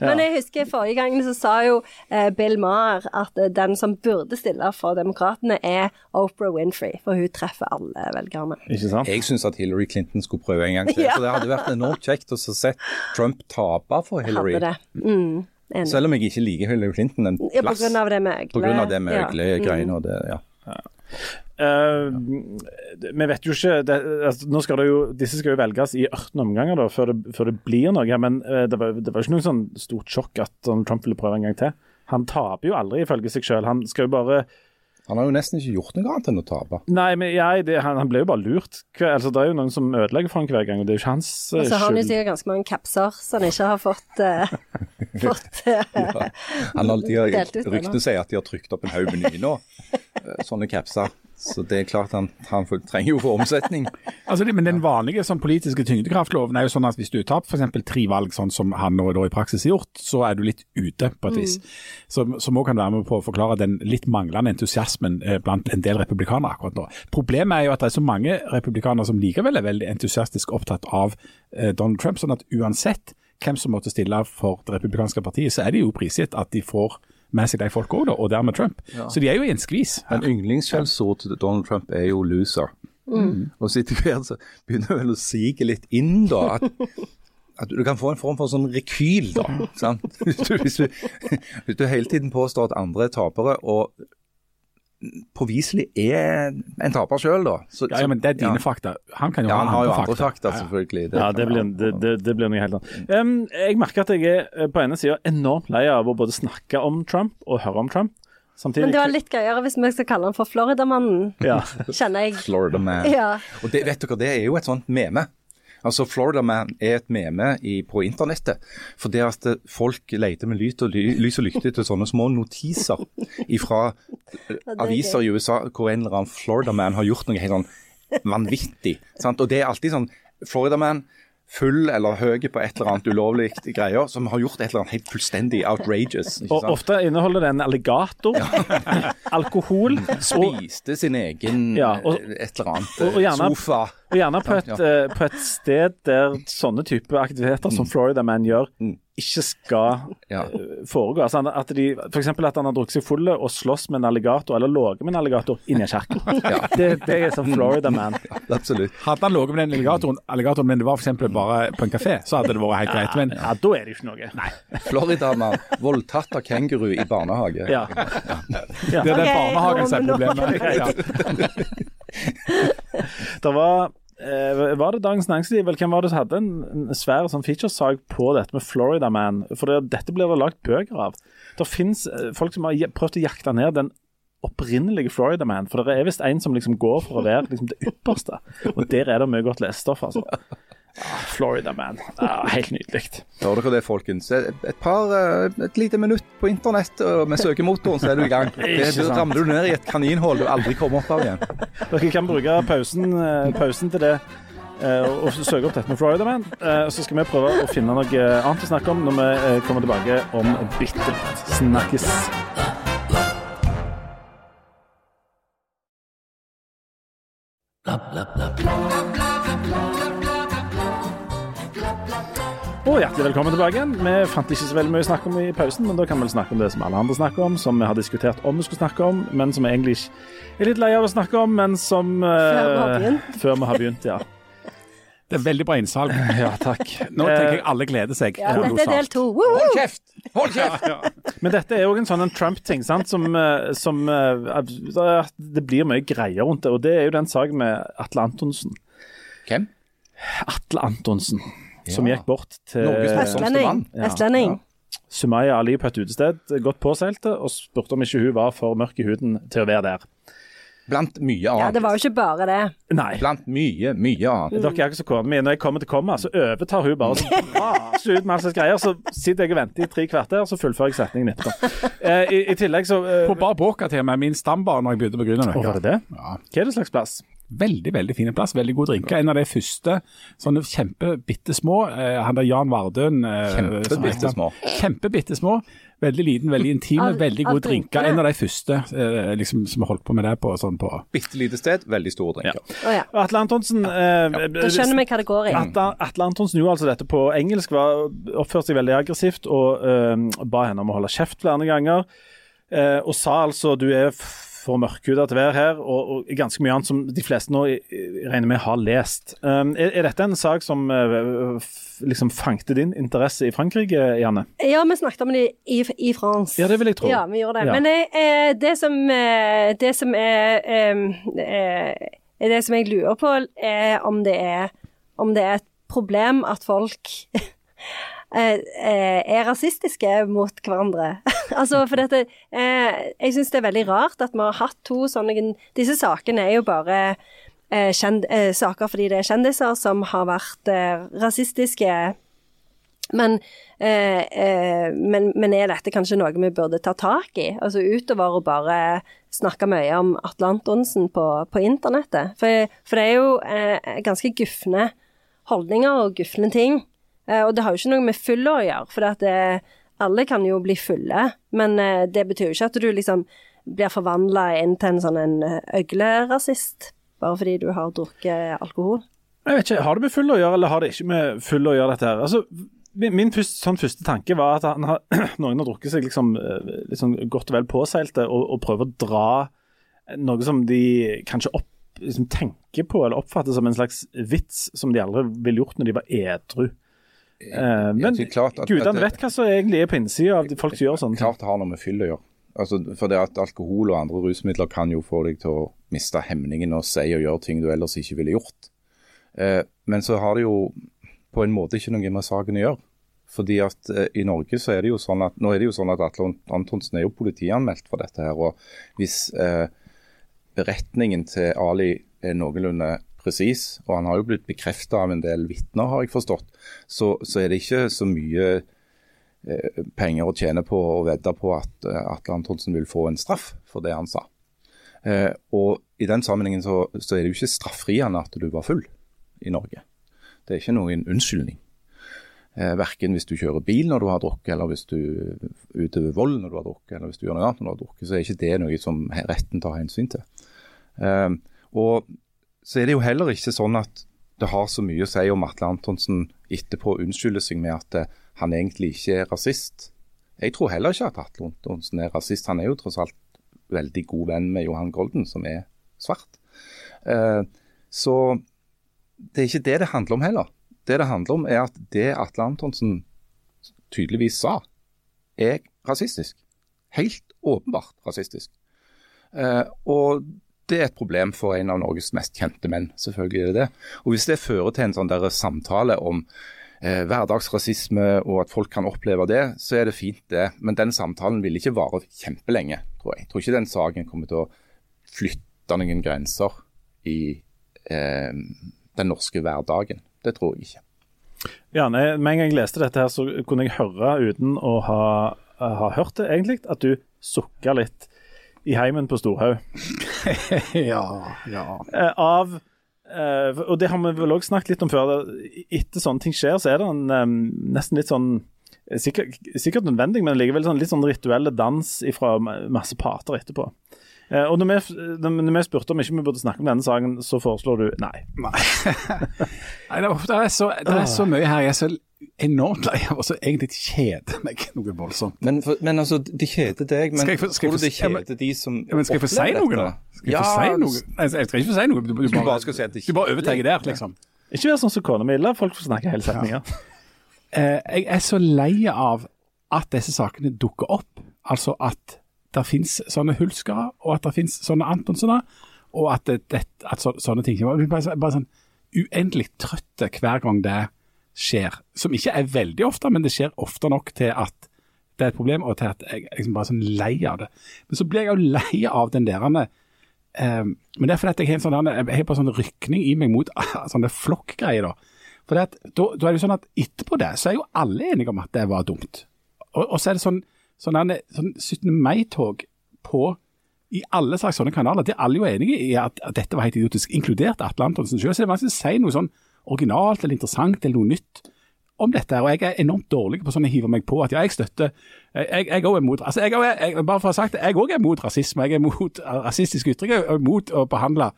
Men jeg husker forrige gangen så sa jo eh, Bill Maher at eh, den som burde stille for Demokratene er Oprah Winfrey, for hun treffer alle velgerne. Ikke sant? Jeg syns at Hillary Clinton skulle prøve en gang til. Ja. [LAUGHS] For det hadde vært enormt kjekt å se Trump tape for Hillary. Hadde det. Mm, enig. Selv om jeg ikke liker Hillary Clinton en Ja, på plass. grunn av det med På grunn av det med Ja. øgle-greiene og det, ja. Eh, vi vet jo ikke det, altså, nå skal det jo, Disse skal jo velges i 18 omganger da, før det, før det blir noe. Men uh, det, var, det var ikke noe sånn stort sjokk at Donald Trump ville prøve en gang til. Han taper jo aldri, ifølge seg selv. Han skal jo bare Han har jo nesten ikke gjort noe annet enn å tape. Nei, men jeg, det, han, han ble jo bare lurt. Hver, altså, det er jo noen som ødelegger for ham hver gang, og det er jo ikke hans skyld. Og så har han jo sikkert ganske mange capser som han ikke har fått, uh, [LAUGHS] fått eh, Han har, de har, Delt ut ryktene sier at de har trykt opp en haug med nye nå, eh, sånne capser. Så det er klart han, han trenger jo for omsetning. [LAUGHS] Altså, men den vanlige sånn, politiske tyngdekraftloven er jo sånn at hvis du tar f.eks. tre valg, sånn som han nå da i praksis har gjort, så er du litt ute på et vis. Som så må kan være med på å forklare den litt manglende entusiasmen eh, blant en del republikanere akkurat nå. Problemet er jo at det er så mange republikanere som likevel er veldig entusiastisk opptatt av eh, Donald Trump, sånn at uansett hvem som måtte stille for det republikanske partiet, så er det jo prisgitt at de får med seg de folk òg, og dermed Trump. Så de er jo i en skvis. her. En yndlingsskjellsord til Donald Trump er jo 'loser'. Og så etter hvert så begynner det vel å sige litt inn, da. At, at du kan få en form for sånn rekyl, da. Du, hvis, du, hvis du hele tiden påstår at andre er tapere, og påviselig er en taper sjøl, da. Så, Ja, ja, men det er dine ja. fakta. Han kan jo Ja, ha han har jo andre fakta, fakta, selvfølgelig. Det. Ja, det blir, det, det, det blir noe helt annet. Um, jeg merker at jeg er eh, på ene sida enormt lei av å både snakke om Trump og høre om Trump. Samtidig Men det var litt gøyere hvis vi skal kalle han for Floridamannen, ja. kjenner jeg. Florida Man. Ja. Og det, vet dere, det er jo et sånt meme. Altså Florida Man er et meme i, på internettet. For det at eh, folk leter med lys og, ly, lys og lykte etter sånne små notiser fra er aviser i USA hvor en eller annen Florida Man har gjort noe helt sånn vanvittig. Sant? Og det er alltid sånn Florida Man full eller høy på et eller annet ulovlig greier, som har gjort et eller annet helt fullstendig outrageous. Og ofte inneholder det en alligator, [LAUGHS] alkohol og, Spiste sin egen Ja, og- eh, et eller annet og- gjerne- sofa. og gjerne på et, Ja. eh, på et sted der sånne type aktiviteter som Florida Man gjør, Mm. Ikke skal Ja. eh, foregå. Altså, at de, for eksempel at han har drukket seg full og slåss med en alligator, eller ligget med en alligator inni en kirke. [LAUGHS] det, det er som Florida Man. [LAUGHS] Absolutt. Hadde han ligget med den alligatoren, alligatoren, men det var f.eks. bare på en kafé, så hadde det vært helt greit. Men Ja, da er det jo ikke noe. Nei. Florida-mann voldtatt av kenguru i barnehage. Ja. det er den barnehagen som er problemet. [LAUGHS] Ja. Det var Var det Dagens Næringsliv eller hvem var det som hadde en, svær sånn featuresak på dette med Florida Man? For det, dette blir det lagt bøker av. Det fins folk som har prøvd å jakte ned den opprinnelige Florida Man. For det er visst en som liksom går for å være liksom det ypperste. Og der er det mye godt lesestoff, altså. Florida Man. Ja, helt nydelig. Hører dere det, folkens? Et, par, eh, et lite minutt på internett med søkemotoren, så er du i gang. [LAUGHS] Det, det ramler du ned i et kaninhull du aldri kommer opp av igjen. Dere kan bruke pausen, eh, pausen til det eh, og søke opp dette med Florida Man. Eh, Så skal vi prøve å finne noe annet å snakke om når vi kommer tilbake om bitte litt. Snakkes. Og hjertelig velkommen tilbake igjen. Vi fant ikke så veldig mye å snakke om i pausen, men da kan vi snakke om det som alle andre snakker om, som vi har diskutert om vi skulle snakke om, men som vi egentlig ikke er litt lei av å snakke om, men som eh, Før vi har begynt. [LAUGHS] Før vi har begynt, ja. Det er veldig bra innsalg. [LAUGHS] Ja, takk. Nå tenker jeg alle gleder seg. Ja, dette er del to. Hold kjeft! Hold kjeft! Men dette er jo en sånn Trump-ting, sant, som, eh, som eh, Det blir mye greier rundt det, og det er jo den saken med Atle Antonsen. Hvem? Atle Antonsen, som gikk bort til Vestlending. Ja. Vestlending. Sumaya Ali på et utested, godt påseilte, og spurte om ikke hun var for mørk i huden til å være der. Blant mye annet. Ja, det var jo ikke bare det. Nei. Blant mye, mye annet. Dere er ikke så kona. Når jeg kommer til komma, så overtar hun bare så [LAUGHS] raser ut med all slags greier. Så sitter jeg og venter i tre kvarter, så fullfører jeg setningen etterpå. Eh, i, I tillegg så eh, På Bar boka til og med min stambar når jeg begynte på Grünerløkka. Å, var det det? Ja. Hva er det slags plass? Veldig veldig fin plass, veldig god drinker. En av de første sånne kjempebitte små. Eh, han der Jan Vardøen. Eh, Kjempebitte små. Kjempebitte små. Veldig liten, veldig intime, Av- veldig god gode drinker. En av de første eh, liksom, som har holdt på med det på sånn på Bitte lite sted, veldig store drinker. Å ja. Atle Antonsen eh, Da skjønner vi hva det går i. Atle, Atle Antonsen gjorde altså dette på engelsk, var, oppførte seg veldig aggressivt og eh, ba henne om å holde kjeft flere ganger. eh, og sa altså du er for mørkhuda til å være her, og, og ganske mye annet som de fleste nå regner med har lest. Um, er, er dette en sak som uh, liksom fangte din interesse i Frankrike, Janne? Ja, vi snakket om det i, i France. Ja, det vil jeg tro. Ja, vi gjorde det. Ja. Men eh, eh, det som, eh, det som er, eh, Det som jeg lurer på, er om det er, om det er et problem at folk er rasistiske mot hverandre. [LAUGHS] altså, for dette eh, Jeg syns det er veldig rart at vi har hatt to sånne Disse sakene er jo bare eh, kjend, eh, saker fordi det er kjendiser som har vært eh, rasistiske. Men, eh, eh, men, men er dette kanskje noe vi burde ta tak i? Altså utover å bare snakke mye om Atle Antonsen på, på internettet. For, for det er jo eh, ganske gufne holdninger og gufne ting. Eh, og det har jo ikke noe med fylla å gjøre, for eh, alle kan jo bli fulle. Men eh, det betyr jo ikke at du liksom blir forvandla inn til en sånn en øglerasist, bare fordi du har drukket alkohol. Jeg vet ikke, Har det med full å gjøre, eller har det ikke med full å gjøre, dette her? Altså, min første, sånn første tanke var at har, [CLEARS THROAT] noen har drukket seg liksom, liksom godt og vel påseilte og, og prøver å dra noe som de kanskje opp, liksom tenker på eller oppfatter som en slags vits som de aldri ville gjort når de var edru. Eh, men gudene vet hva som egentlig er på innsida av folk som gjør sånn. Klart det har noe med fyll å gjøre. Altså, for det at Alkohol og andre rusmidler kan jo få deg til å miste hemningen og si og gjøre ting du ellers ikke ville gjort. Eh, men så har det jo på en måte ikke noe med saken å gjøre. Fordi at eh, i Norge så er det jo sånn at nå er det jo sånn at Atle Antonsen er jo politianmeldt for dette her. og Hvis eh, beretningen til Ali er noenlunde presis, og han har jo blitt bekreftet av en del vitner, har jeg forstått, så, så er det ikke så mye eh, penger å tjene på å vedde på at eh, Atle Antonsen vil få en straff for det han sa. Eh, og I den sammenhengen så, så er det jo ikke straffriende at du var full i Norge. Det er ikke noen unnskyldning. Eh, verken hvis du kjører bil når du har drukket, eller hvis du utøver vold når du har drukket, eller hvis du gjør noe annet når du har drukket, så er ikke det noe som retten tar hensyn til. Eh, og så er det jo heller ikke sånn at det har så mye å si om Atle Antonsen etterpå unnskylder seg med at eh, han egentlig ikke er rasist. Jeg tror heller ikke at Atle Antonsen er rasist. Han er jo tross alt veldig god venn med Johan Golden, som er svart. Eh, så det er ikke det det handler om heller. Det det handler om er at det Atle Antonsen tydeligvis sa, er rasistisk. Helt åpenbart rasistisk. Eh, og det er et problem for en av Norges mest kjente menn. Selvfølgelig er det det. Og Hvis det fører til en sånn der samtale om eh, hverdagsrasisme og at folk kan oppleve det, så er det fint det. Men den samtalen vil ikke vare kjempelenge, tror jeg. Jeg tror ikke den saken kommer til å flytte noen grenser i eh, den norske hverdagen. Det tror jeg ikke. Ja, nei, Med en gang jeg leste dette, her, så kunne jeg høre uten å ha, ha hørt det, egentlig, at du sukka litt i heimen på Storhaug. [LAUGHS] ja, ja. Eh, av eh, Og det har vi vel òg snakket litt om før. Etter sånne ting skjer, så er det en, eh, nesten litt sånn Sikkert, sikkert nødvendig, men likevel sånn, litt sånn rituelle dans fra masse parter etterpå. Eh, og når vi, når vi spurte om ikke vi burde snakke om denne saken, så foreslår du nei. Nei, [LAUGHS] nei det, er, det, er så, det er så mye her. Jeg er så enormt lei av å egentlig kjeder meg noe voldsomt. Men, for, men altså, det kjeder deg, men Skal jeg for, skal jeg tror du det kjeder de som Ja, men skal jeg få si opplever noe, dette? da? Skal jeg Ja, få si noe? Nei, jeg skal ikke få si noe. Du, du, Du bare skal si at det du bare overtar der, liksom. Ikke vær sånn som kona mi. La folk få snakke hele setninga. Ja. Uh, [LAUGHS] jeg er så lei av at disse sakene dukker opp. Altså at det finnes sånne Hulskere, og at det finnes sånne Antonsener, og at, det, det, at så, sånne ting Jeg blir bare, bare sånn uendelig trøtte hver gang det skjer. Som ikke er veldig ofte, men det skjer ofte nok til at det er et problem, og til at jeg er liksom bare sånn lei av det. Men så blir jeg jo lei av den der eh, Men det er fordi jeg har en sånn, jeg har bare sånn rykning i meg mot [LAUGHS] sånne flokkgreier. da. For da, da er det jo sånn at etterpå det, så er jo alle enige om at det var dumt. Og, og så er det sånn, sånn, derne- sånn 17. mai-tog på i alle slags sånne kanaler. Det er alle jo enige i at, at dette var helt idiotisk, inkludert Atle Antonsen selv. Så det er vanskelig å si noe sånn originalt eller interessant eller noe nytt om dette. Og jeg er enormt dårlig på sånn å hive meg på at ja, jeg støtter Jeg jeg òg er mot altså jeg, også er- jeg, Bare for å ha sagt det, jeg òg er mot rasisme. Jeg er mot [LAUGHS] rasistiske ytringer og mot å behandle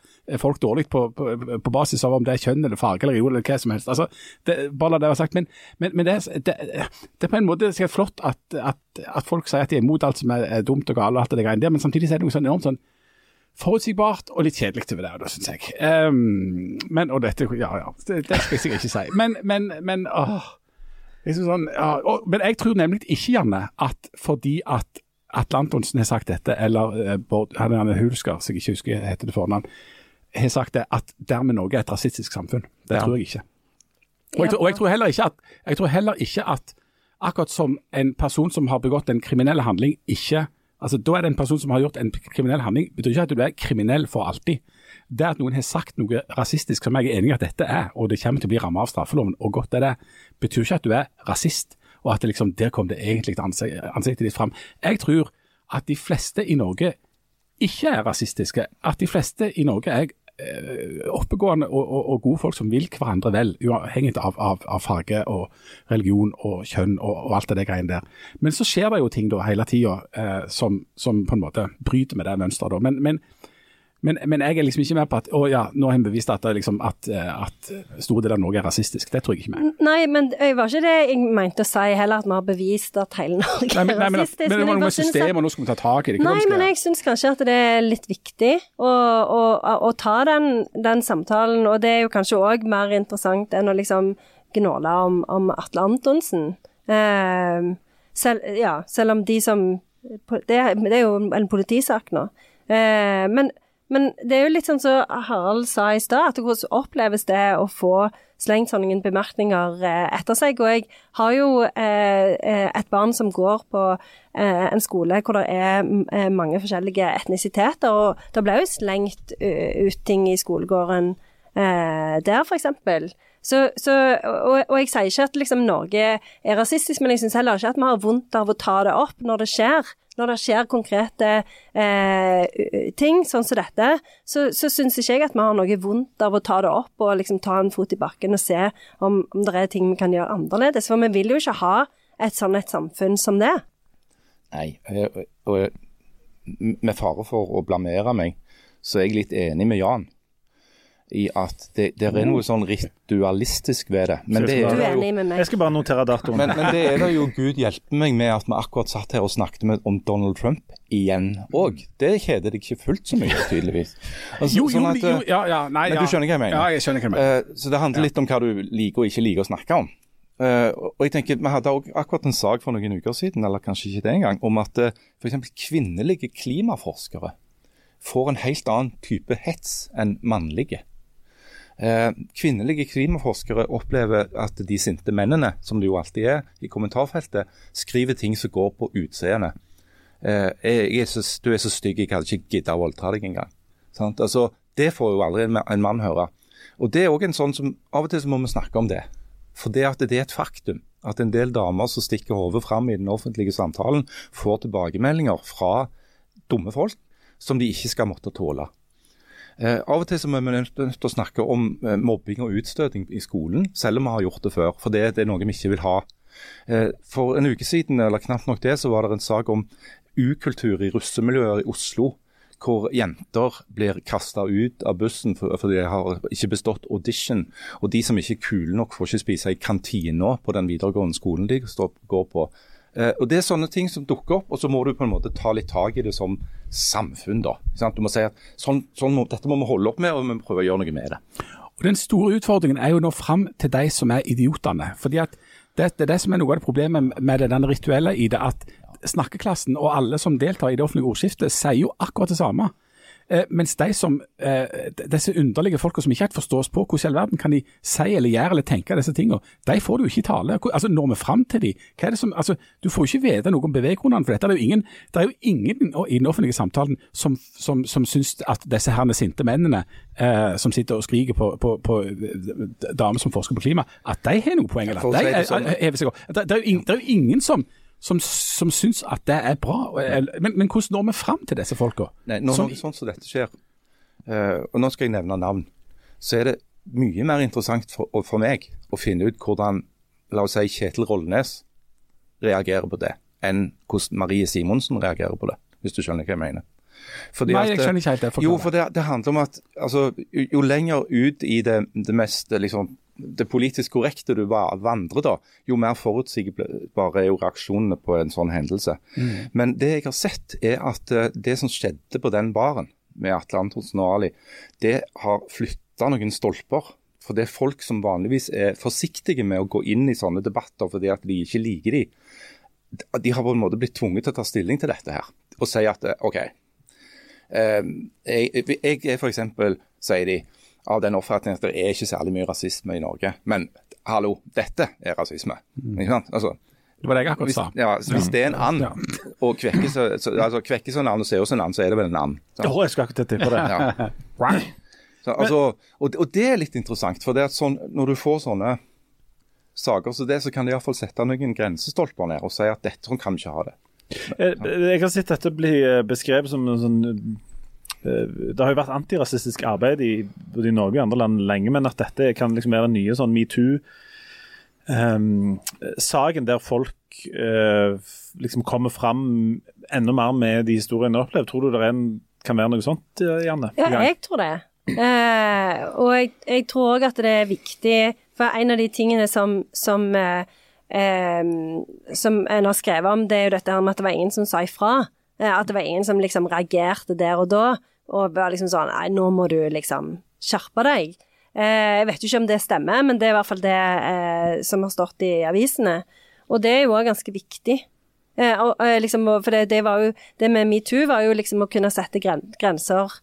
folk dårlig på, på, på basis av om det er kjønn eller farge eller religion eller hva som helst. Altså, det, bare la det være sagt. Men, men, men det, det, det er på en måte sikkert flott at, at, at folk sier at de er mot alt som er dumt og galt, og alt det greiene der, men samtidig er det noe sånn enormt sånn forutsigbart og litt kjedelig over det, da, syns jeg. Um, men, og dette, ja ja, det, det skal jeg sikkert ikke si. Men, men, men åh, liksom sånn, ja, og, men jeg tror nemlig ikke, Janne, at fordi at Atle Antonsen har sagt dette, eller eh, Bård han er Hulsker, som jeg ikke husker heter det fornavn, har sagt det, at dermed Norge er et rasistisk samfunn. Det Ja. tror jeg ikke. Og jeg, tror- og jeg tror heller ikke at, jeg tror heller ikke at akkurat som en person som har begått en kriminell handling, ikke altså Da er det en person som har gjort en kriminell handling, betyr ikke at du er kriminell for alltid. Det at noen har sagt noe rasistisk som jeg er enig i at dette er, og det kommer til å bli rammet av straffeloven, og godt er det, betyr ikke at du er rasist, og at det liksom, der kom det egentlig ansik ansiktet ditt fram. Jeg tror at de fleste i Norge ikke er rasistiske. At de fleste i Norge er oppegående og, og, og gode folk som vil hverandre vel, uavhengig av, av, av farge og religion og kjønn og, og alt det greiene der. Men så skjer det jo ting da hele tida eh, som, som på en måte bryter med det mønsteret. Men, men, men, men jeg er liksom ikke med på at å ja, nå har en bevist at, liksom, at, eh, at store deler av Norge er rasistisk. Det tror jeg ikke med. Nei, men det var ikke det jeg mente å si heller, at vi har bevist at hele Norge Nei, men, nei, er men, rasistisk. men det var noe med systemet, og nå skal vi ta tak i det. Ikke Nei, men jeg syns kanskje at det er litt viktig å, å, å ta den, den samtalen, og det er jo kanskje òg mer interessant enn å liksom gnåle om, om Atle Antonsen. Eh, selv, ja, selv om de som Det, det er jo en politisak nå. Eh, men, men det er jo litt sånn som Harald sa i stad, at hvordan oppleves det å få slengt sånne bemerkninger eh, etter seg. Og jeg har jo eh, eh, et barn som går på en skole hvor det er mange forskjellige etnisiteter, og det ble jo slengt ut ting i skolegården der, eksempel. Så, så, og, og jeg sier ikke at liksom Norge er rasistisk, men jeg syns heller ikke at vi har vondt av å ta det opp når det skjer. Når det skjer konkrete eh, ting, sånn som dette, så, så syns ikke jeg at vi har noe vondt av å ta det opp og liksom ta en fot i bakken og se om, om det er ting vi kan gjøre annerledes. For vi vil jo ikke ha et sånn et samfunn som det. Nei, og, med fare for å blamere meg, så er jeg litt enig med Jan i at det, det er noe sånn ritualistisk ved det. Men det Du er er det jo enig med meg? Jeg skal bare notere datoen. men, men det er det jo Gud hjelpe meg med at vi akkurat satt her og snakket med, om Donald Trump igjen òg. Det kjeder deg ikke fullt så mye, tydeligvis. Altså, Jo, jo, sånn at, jo, ja, ja, nei, Men du skjønner hva jeg mener? Ja, jeg skjønner hva jeg mener. Uh, så det handler litt om hva du liker og ikke liker å snakke om. Uh, og jeg tenker, Vi hadde også akkurat en sak for noen uker siden, eller kanskje ikke det engang, om at uh, f.eks. kvinnelige klimaforskere får en helt annen type hets enn mannlige. Eh, kvinnelige klimaforskere opplever at de sinte mennene, som det jo alltid er i kommentarfeltet, skriver ting som går på utseendet. Eh, 'Du er så stygg, jeg hadde ikke giddet å voldta deg engang'. Altså, det får jo aldri en mann høre. Og det er også en sånn som, Av og til så må vi snakke om det. For det at det er et faktum at en del damer som stikker hodet fram i den offentlige samtalen, får tilbakemeldinger fra dumme folk som de ikke skal måtte tåle. Eh, av og til så må vi nødt til å snakke om eh, mobbing og utstøting i skolen, selv om vi har gjort det før. For det, det er noe vi ikke vil ha. Eh, for en uke siden, eller knapt nok det, så var det en sak om ukultur i russemiljøer i Oslo. Hvor jenter blir kasta ut av bussen fordi de har ikke bestått audition. Og de som ikke er kule nok, får ikke spise i kantina på den videregående skolen de går på. Og Det er sånne ting som dukker opp, og så må du på en måte ta litt tak i det som samfunn. da. Du må si at sånn, sånn må, Dette må vi holde opp med, og vi må prøve å gjøre noe med det. Og Den store utfordringen er jo nå fram til de som er idiotene. fordi at det, det er det som er noe av det problemet med det den rituelle i det, at snakkeklassen og alle som deltar i det offentlige ordskiftet, sier jo akkurat det samme. Eh, mens de som, eh, disse underlige folka som ikke helt forstås på hvordan i all verden kan de si eller gjøre eller tenke disse tingene, de får du ikke i tale. Altså, Når vi fram til de, hva er det som, altså, Du får ikke vite noe om beveggrunnene for dette. Det er jo ingen, det er jo ingen i den offentlige samtalen som, som, som syns at disse herne sinte mennene eh, som sitter og skriker på, på, på eh, damer som forsker på klima, at de har noe poeng. Eller? De er, sånn. er, er det er jo ingen som som, som syns at det er bra. Men, men hvordan når vi fram til disse folka? Når Som- noe sånn som dette skjer, eh, og nå skal jeg nevne navn, så er det mye mer interessant for, for meg å finne ut hvordan la oss si Kjetil Rollnes reagerer på det, enn hvordan Marie Simonsen reagerer på det, hvis du skjønner hva jeg mener. Fordi Nei, at, jeg skjønner ikke helt det. Jo, for det, det handler om at altså, jo, jo lenger ut i det, det mest liksom, det politisk korrekte du va- vandrer, da, jo mer forutsigbare er jo reaksjonene på en sånn hendelse. Men det jeg har sett, er at eh, det som skjedde på den baren med Atle Antonsen og Ali, det har flytta noen stolper. For det er folk som vanligvis er forsiktige med å gå inn i sånne debatter fordi at de ikke liker de. De har på en måte blitt tvunget til å ta stilling til dette her. Og si at eh, OK, eh, jeg, jeg er f.eks., sier de, av den oppfatningen at det er ikke særlig mye rasisme i Norge. Men hallo, dette er rasisme. Ikke sant? Altså, Det var det jeg akkurat hvis, sa. ja, så hvis det er en and, Ja. og kvekkes så, så, altså, kvekker så en and og en and, så er det vel en and. sant? Jeg skal akkurat tippe det. Ja. [LAUGHS] Så, altså, og, og det er litt interessant, for det at sånn, når du får sånne saker som det, så kan de iallfall sette noen grensestolper ned og si at dette sånn kan vi ikke ha det. Jeg, Jeg har sett dette bli eh, beskrevet som en sånn eh, Det har jo vært antirasistisk arbeid i både i Norge og andre land lenge, men at dette kan liksom være den nye sånn metoo-saken der folk uh, liksom kommer fram enda mer med de historiene de har opplevd. Tror du det er en, kan være noe sånt, eh, Janne? Ja, jeg tror det. Uh, og jeg, jeg tror òg at det er viktig, for en av de tingene som, som, uh, um, som en har skrevet om, det er jo dette her med at det var ingen som sa ifra. Eh, at det var ingen som liksom reagerte der og da, og var liksom sånn Nei, nå må du liksom skjerpe deg. Eh, jeg vet jo ikke om det stemmer, men det er i hvert fall det eh, som har stått i avisene. Og det er jo òg ganske viktig. Eh, og, liksom, for det, det var jo Det med metoo var jo liksom å kunne sette gren grenser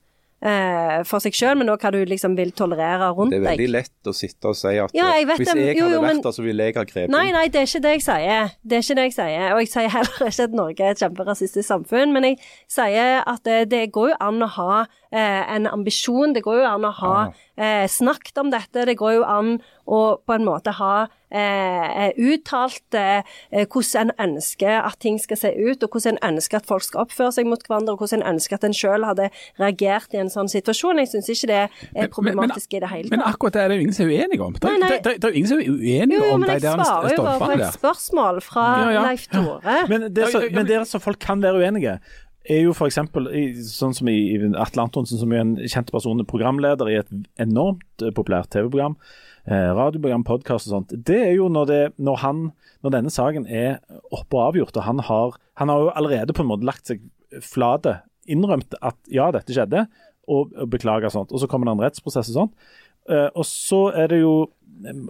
eh, for seg sjøl, men òg hva du liksom vil tolerere rundt deg. Det er deg. veldig lett å sitte og si at Ja, jeg eh, vet hvis jeg hadde jo, vært der, så ville jeg ha grepet Nei, nei, det er ikke det jeg sier. Det er ikke det jeg sier. Og jeg sier heller ikke at Norge er et kjemperasistisk samfunn, men jeg sier at det, det går jo an å ha eh, en ambisjon, det går jo an å ha eh, snakket om dette, det går jo an å på en måte ha eh, uttalt eh, hvordan en ønsker at ting skal se ut, og hvordan en ønsker at folk skal oppføre seg mot hverandre, og hvordan en ønsker at en sjøl hadde reagert i en sånn situasjon. Jeg syns ikke det er problematisk i det hele Men akkurat det er det jo ingen som er uenige om. Det, Nei, nei. det, det, det er jo ingen som er uenige Jo, jo, om men der jeg der svarer jo bare på et spørsmål fra Ja, ja. Leif Tore. Men det, er ja, men men- det som folk kan være uenige er jo f.eks. sånn som i, Atle Antonsen, som er en kjent person, programleder i et enormt eh, populært TV-program, eh, radioprogram, podkast og sånt. Det er jo når, det, når, han, når denne saken er oppe og avgjort, og han har, han har jo allerede på en måte lagt seg flate, innrømt at ja, dette skjedde, og, og beklager sånt. Og så kommer det en rettsprosess og sånt. Eh, og så er det jo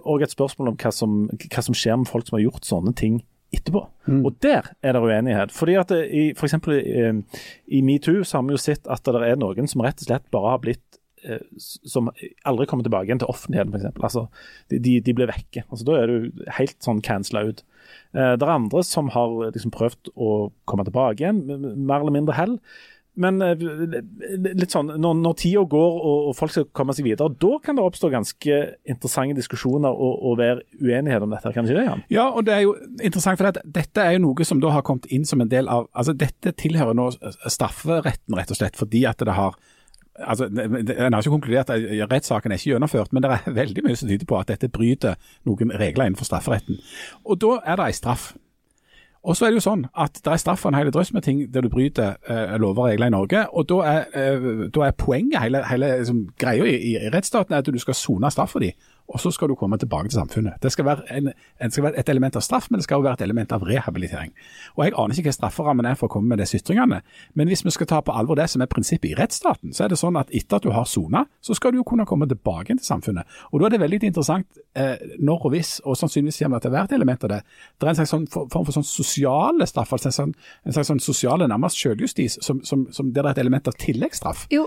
òg et spørsmål om hva som, hva som skjer med folk som har gjort sånne ting etterpå. Og der er det uenighet. Fordi at det, i, for eksempel, i, i metoo så har vi jo sett at det er noen som rett og slett bare har blitt eh, som aldri kommer tilbake igjen til offentligheten, f.eks. Altså, de, de, de blir vekke. Altså, da er du helt sånn cancela ut. Eh, det er andre som har liksom prøvd å komme tilbake igjen, mer eller mindre hell. Men eh, litt sånn, når, når tida går og, og folk skal komme seg videre, da kan det oppstå ganske interessante diskusjoner og, og være uenighet om dette, kan du ikke det? Jan? Ja, og det er jo interessant, for dette er jo noe som da har kommet inn som en del av altså Dette tilhører nå strafferetten, rett og slett, fordi at det har altså, En har ikke konkludert rettssaken er ikke gjennomført, men det er [LAUGHS] veldig mye som tyder på at dette bryter noen regler innenfor strafferetten. Og Da er det en straff. Og så er det jo sånn at det er straff for en hel drøss med ting der du bryter eh, lover og regler i Norge. og Da er, eh, da er poenget, hele, hele liksom, greia i, i rettsstaten, er at du skal sone straff for dem og så skal du komme tilbake til samfunnet. Det skal, være en, det skal være et element av straff, men det skal også være et element av rehabilitering. Og Jeg aner ikke hva strafferammen er for å komme med disse ytringene, men hvis vi skal ta på alvor det som er prinsippet i rettsstaten, så er det sånn at etter at du har sona, så skal du jo kunne komme tilbake til samfunnet. Og Da er det veldig interessant eh, når og hvis, og sannsynligvis kommer det til å være et element av det. Det er en slags sånn form for sånn sosiale straff, altså en, slags, en slags sånn sosiale nærmest selvjustis, som, som, som, der det er et element av tilleggsstraff. Jo.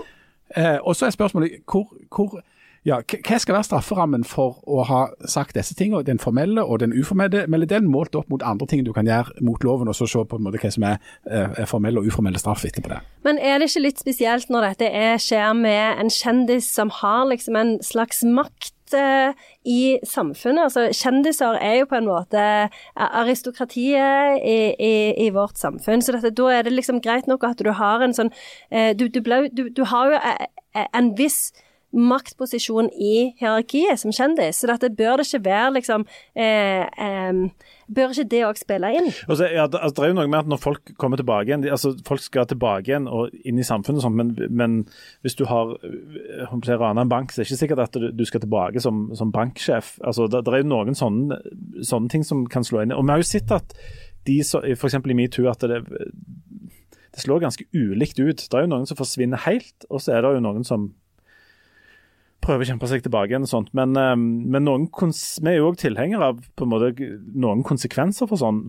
Eh, og så er spørsmålet hvor, hvor ja, hva skal være strafferammen for å ha sagt disse tingene, den formelle og den uformelle delen, målt opp mot andre ting du kan gjøre mot loven, og så se på en måte hva som er, er formell og uformell straff etterpå det. Men er det ikke litt spesielt når dette er, skjer med en kjendis som har liksom en slags makt? eh, i samfunnet. Altså, kjendiser er jo på en måte aristokratiet i, i, i vårt samfunn. Så dette, da er det liksom greit nok at du har en sånn eh, du, du, ble, du, du, har jo en viss maktposisjon i hierarkiet som kjendis. Så dette bør det ikke være liksom eh, eh, Bør ikke det òg spille inn? Altså, ja, det, altså, det, er jo noe med at når folk kommer tilbake igjen, altså Folk skal tilbake igjen og inn i samfunnet, sånt, men, men, hvis du har rana en bank, så er det ikke sikkert at du, du skal tilbake som, som banksjef. Altså, det, det, er jo noen sånne, sånne, ting som kan slå inn. Og Vi har jo sett at de, f.eks. i metoo, at det, det slår ganske ulikt ut. Det er jo noen som forsvinner helt, og så er det jo noen som prøver å kjempe seg tilbake igjen og sånt. Men, um, men noen vi er jo òg tilhengere av på en måte, noen konsekvenser for, sånn,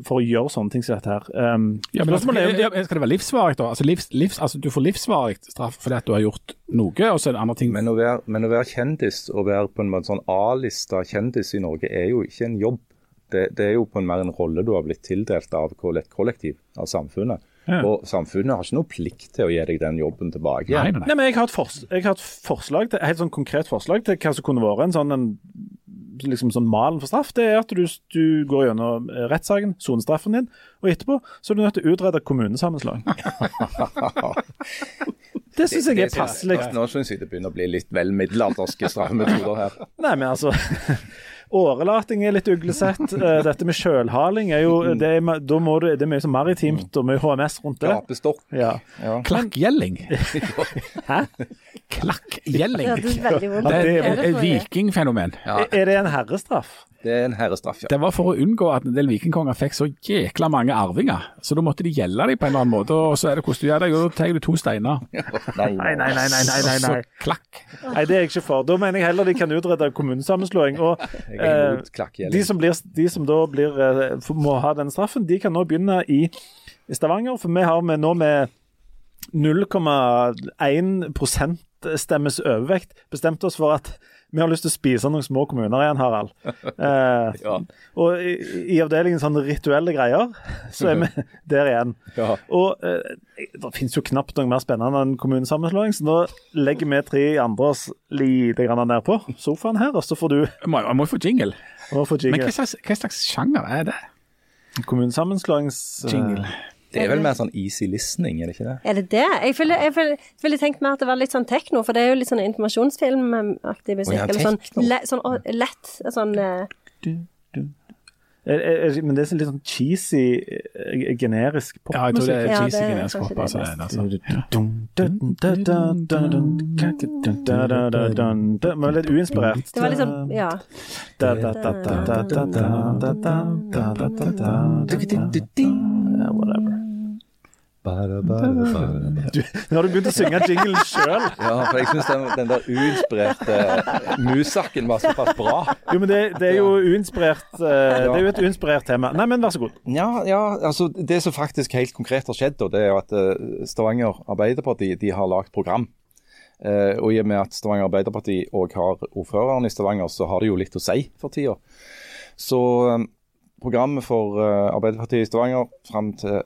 for å gjøre sånne ting som dette her. Um, ja, men skal, er, Skal det være livsvarig, da? Altså, livs, livs, altså, du får livsvarig straff fordi at du har gjort noe, og så er det andre ting Men å være, men å være kjendis og være på en måte sånn A-lista kjendis i Norge er jo ikke en jobb. Det, det er jo på en mer en rolle du har blitt tildelt av et kollektiv, av samfunnet. Ja. Og samfunnet har ikke noe plikt til å gi deg den jobben tilbake. Nei, nei. nei men jeg har, et fors jeg har et forslag til, helt sånn konkret forslag til hva som kunne vært en sånn en, liksom sånn malen for straff. Det er at du, du går gjennom rettssaken, sonestraffen din, og etterpå så er du nødt til å utrede kommunesammenslåing. [LAUGHS] Det syns jeg er passelig. Nå syns jeg det begynner å bli litt vel middelalderske straffemetoder her. Nei, men altså Årelating er litt uglesett. Uh, [LAUGHS] dette med sjølhaling er jo det er, da må du, det er mye så maritimt og mye HMS rundt det. Gapestokk. Ja. Ja. Klakkgjelling. [LAUGHS] [LAUGHS] Hæ? Klakkgjelling. Ja, det er veldig vondt. Det er et vikingfenomen. Ja. Er det en herrestraff? Det er en herrestraff, ja. Det var for å unngå at en del vikingkonger fikk så jækla mange arvinger. Så da måtte de gjelde dem på en eller annen måte. Og så er det hvordan du gjør det, jo, da tar du to steiner. [LAUGHS] nei, nei, nei, nei, nei, nei, nei. Så klakk. Nei, det er jeg ikke for. Da mener jeg heller de kan utrede kommunesammenslåing. Og eh, de, som blir, de som da blir, eh, må ha den straffen, de kan nå begynne i, i Stavanger. For vi har med, nå med 0,1% stemmes overvekt bestemte oss for at vi har lyst til å spise noen små kommuner igjen, Harald. [LAUGHS] Eh, ja. Og i, i, avdelingen sånne rituelle greier, så er vi [LAUGHS] der igjen. Ja. Og eh, det finnes jo knapt noe mer spennende enn kommunesammenslåing, så nå legger vi tre andre oss lite grann nedpå sofaen her, og så får du Jeg må, jo få jingle. Må få jingle. Men hva slags, hva slags sjanger er det? Kommunesammenslåings... Jingle. Det er vel mer sånn easy listening, er det ikke det? Er det det? Jeg ville, jeg ville tenkt mer at det var litt sånn tekno, for det er jo litt sånn informasjonsfilmaktig musikk. ja, eller sånn, le, sånn å, lett sånn uh... Er, er, men det er sånn litt sånn cheesy, generisk popmusikk. Ja, jeg tror det er cheesy, ja, generisk pop. Altså, det var litt uinspirert. Det var sånn, ja. Whatever. Bare, bare, bare. Du, nå har du begynt å synge jinglen sjøl. [LAUGHS] Ja, for jeg syns den, den, der uinspirerte musakken var såpass bra. Jo, men det, det er jo uinspirert uh, Det er jo et uinspirert tema. Nei, men vær så god. Ja, ja altså Det som faktisk helt konkret har skjedd, det er jo at uh, Stavanger Arbeiderparti de har lagd program. Uh, og i og med at Stavanger Arbeiderparti òg har ordføreren i Stavanger, så har det jo litt å si for tida. Så programmet for Arbeiderpartiet i Stavanger fram til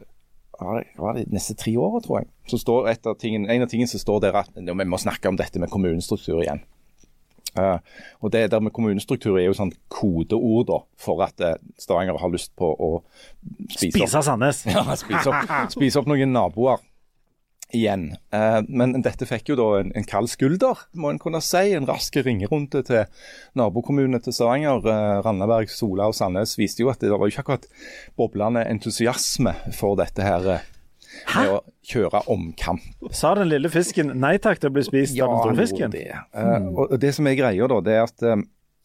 hva er det, neste tre åra, tror jeg, så står et av tingen, en av tingene som står der at vi må snakke om dette med kommunestruktur igjen. Uh, og Det der med kommunestruktur er jo sånn kodeord da, for at uh, Stavanger har lyst på å spise, Spise Sandnes. [LAUGHS] ja, spise, opp, spise opp noen naboer igjen. Eh, men dette fikk jo da en, en kald skulder, må en kunne si. En rask ringerunde til nabokommunene til Stavanger. Eh, Randaberg, Sola og Sandnes viste jo at det var jo ikke akkurat boblende entusiasme for dette her eh, med å kjøre omkamp. Sa den lille fisken nei takk til å bli spist av den store fisken? Det. Eh, og det som er greia, da, det er at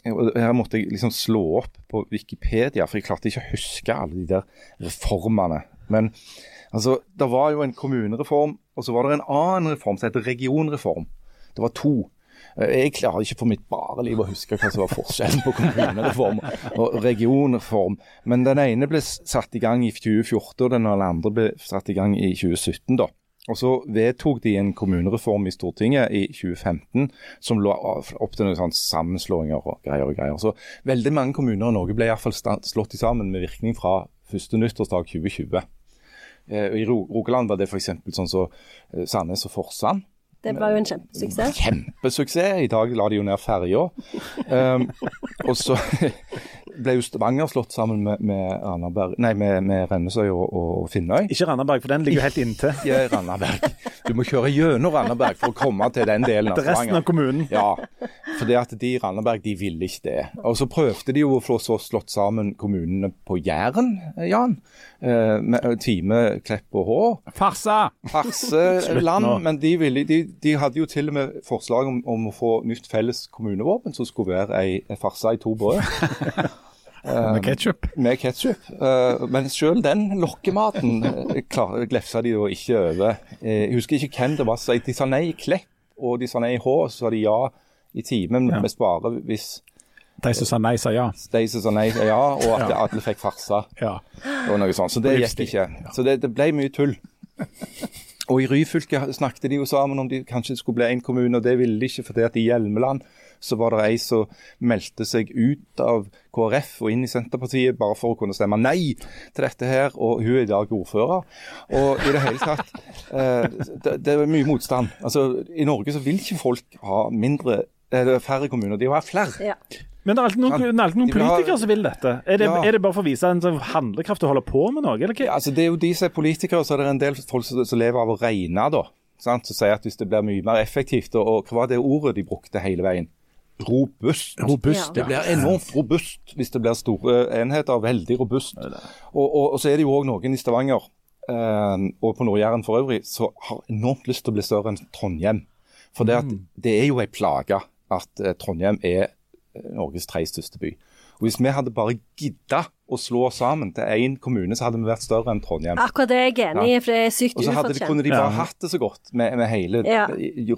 her måtte jeg liksom slå opp på Wikipedia, for jeg klarte ikke å huske alle de der reformene. Men altså, det var jo en kommunereform, og så var det en annen reform som heter regionreform. Det var to. Eh, Jeg klarer ikke for mitt bare liv å huske hva som var forskjellen på kommunereform og regionreform. Men den ene ble satt i gang i 2014, og den andre ble satt i gang i 2017. da. Og Så vedtok de en kommunereform i Stortinget i 2015 som lå opp til noen sammenslåinger og greier. og greier. Så Veldig mange kommuner i Norge ble i hvert fall sta- slått sammen med virkning fra første nyttårsdag 2020. Eh, I Ro- Rogaland var det f.eks. sånn som så Sandnes og Forsand. Det var jo en kjempesuksess. Kjempesuksess. I dag la de jo ned ferja. Um, og så [LAUGHS] ble jo Stavanger slått sammen med, med, med, med Rennesøy og, og Finnøy. Ikke Randaberg, for den ligger jo helt inntil. Ja, Randaberg. Du må kjøre gjennom Randaberg for å komme til den delen av Til resten av kommunen. Ja, for det at de i Randaberg de ville ikke det. Og så prøvde de jo å få så slått sammen kommunene på Jæren, Jan. Eh, med Time, Klepp og Hå. Farsa! Farseland. [LAUGHS] Men de, ville, de, de hadde jo til og med forslag om, om å få nytt felles kommunevåpen, som skulle være ei farse i to brød. [LAUGHS] Med ketsjup. med ketsjup. Uh, men selv den lokkematen uh, glefsa de jo ikke over. Eh, jeg husker ikke hvem det var De sa nei i Klepp, og de sa nei i Hå, så sa de ja i timen. Ja. Mest bare hvis De som sa nei, sa ja. de som sa nei, sa ja, og at alle fikk farsa. ja. og noe sånt. Så det gikk ikke. Så det, det ble mye tull. Og i Ryfylke snakket de jo sammen om de kanskje skulle bli én kommune, og det ville de ikke, fordi at i Hjelmeland så var det ei som meldte seg ut av KrF og inn i Senterpartiet bare for å kunne stemme nei til dette her, og hun er i dag ordfører. Og i det hele tatt [LAUGHS] eh, det, det er mye motstand. Altså, I Norge så vil ikke folk ha mindre eller færre kommuner, de vil ha flere. Ja. Men det er alltid noen, det er alltid noen politikere som vil dette. Er det, Ja. er det bare for å vise en sånn handlekraft og holde på med noe? Eller hva? Ja, altså Det er jo de som er politikere, så er det en del folk som, som lever av å regne, da. Sant? Så sier at hvis det blir mye mer effektivt, og, og hva var det ordet de brukte hele veien? Robust. Robust, Det blir enormt robust hvis det blir store enheter. Veldig robust. Og, og, og så er det jo òg noen i Stavanger, eh, og på Nord-Jæren for øvrig, som har enormt lyst til å bli større enn Trondheim. For det, at, det er jo ei plage at eh, Trondheim er eh, Norges tre største by. Og Hvis vi hadde bare gidda å slå oss sammen til én kommune, så hadde vi vært større enn Trondheim. Akkurat det er jeg enig i, for det er sykt Og så de, kunne de bare hatt det så godt med, med hele Ja.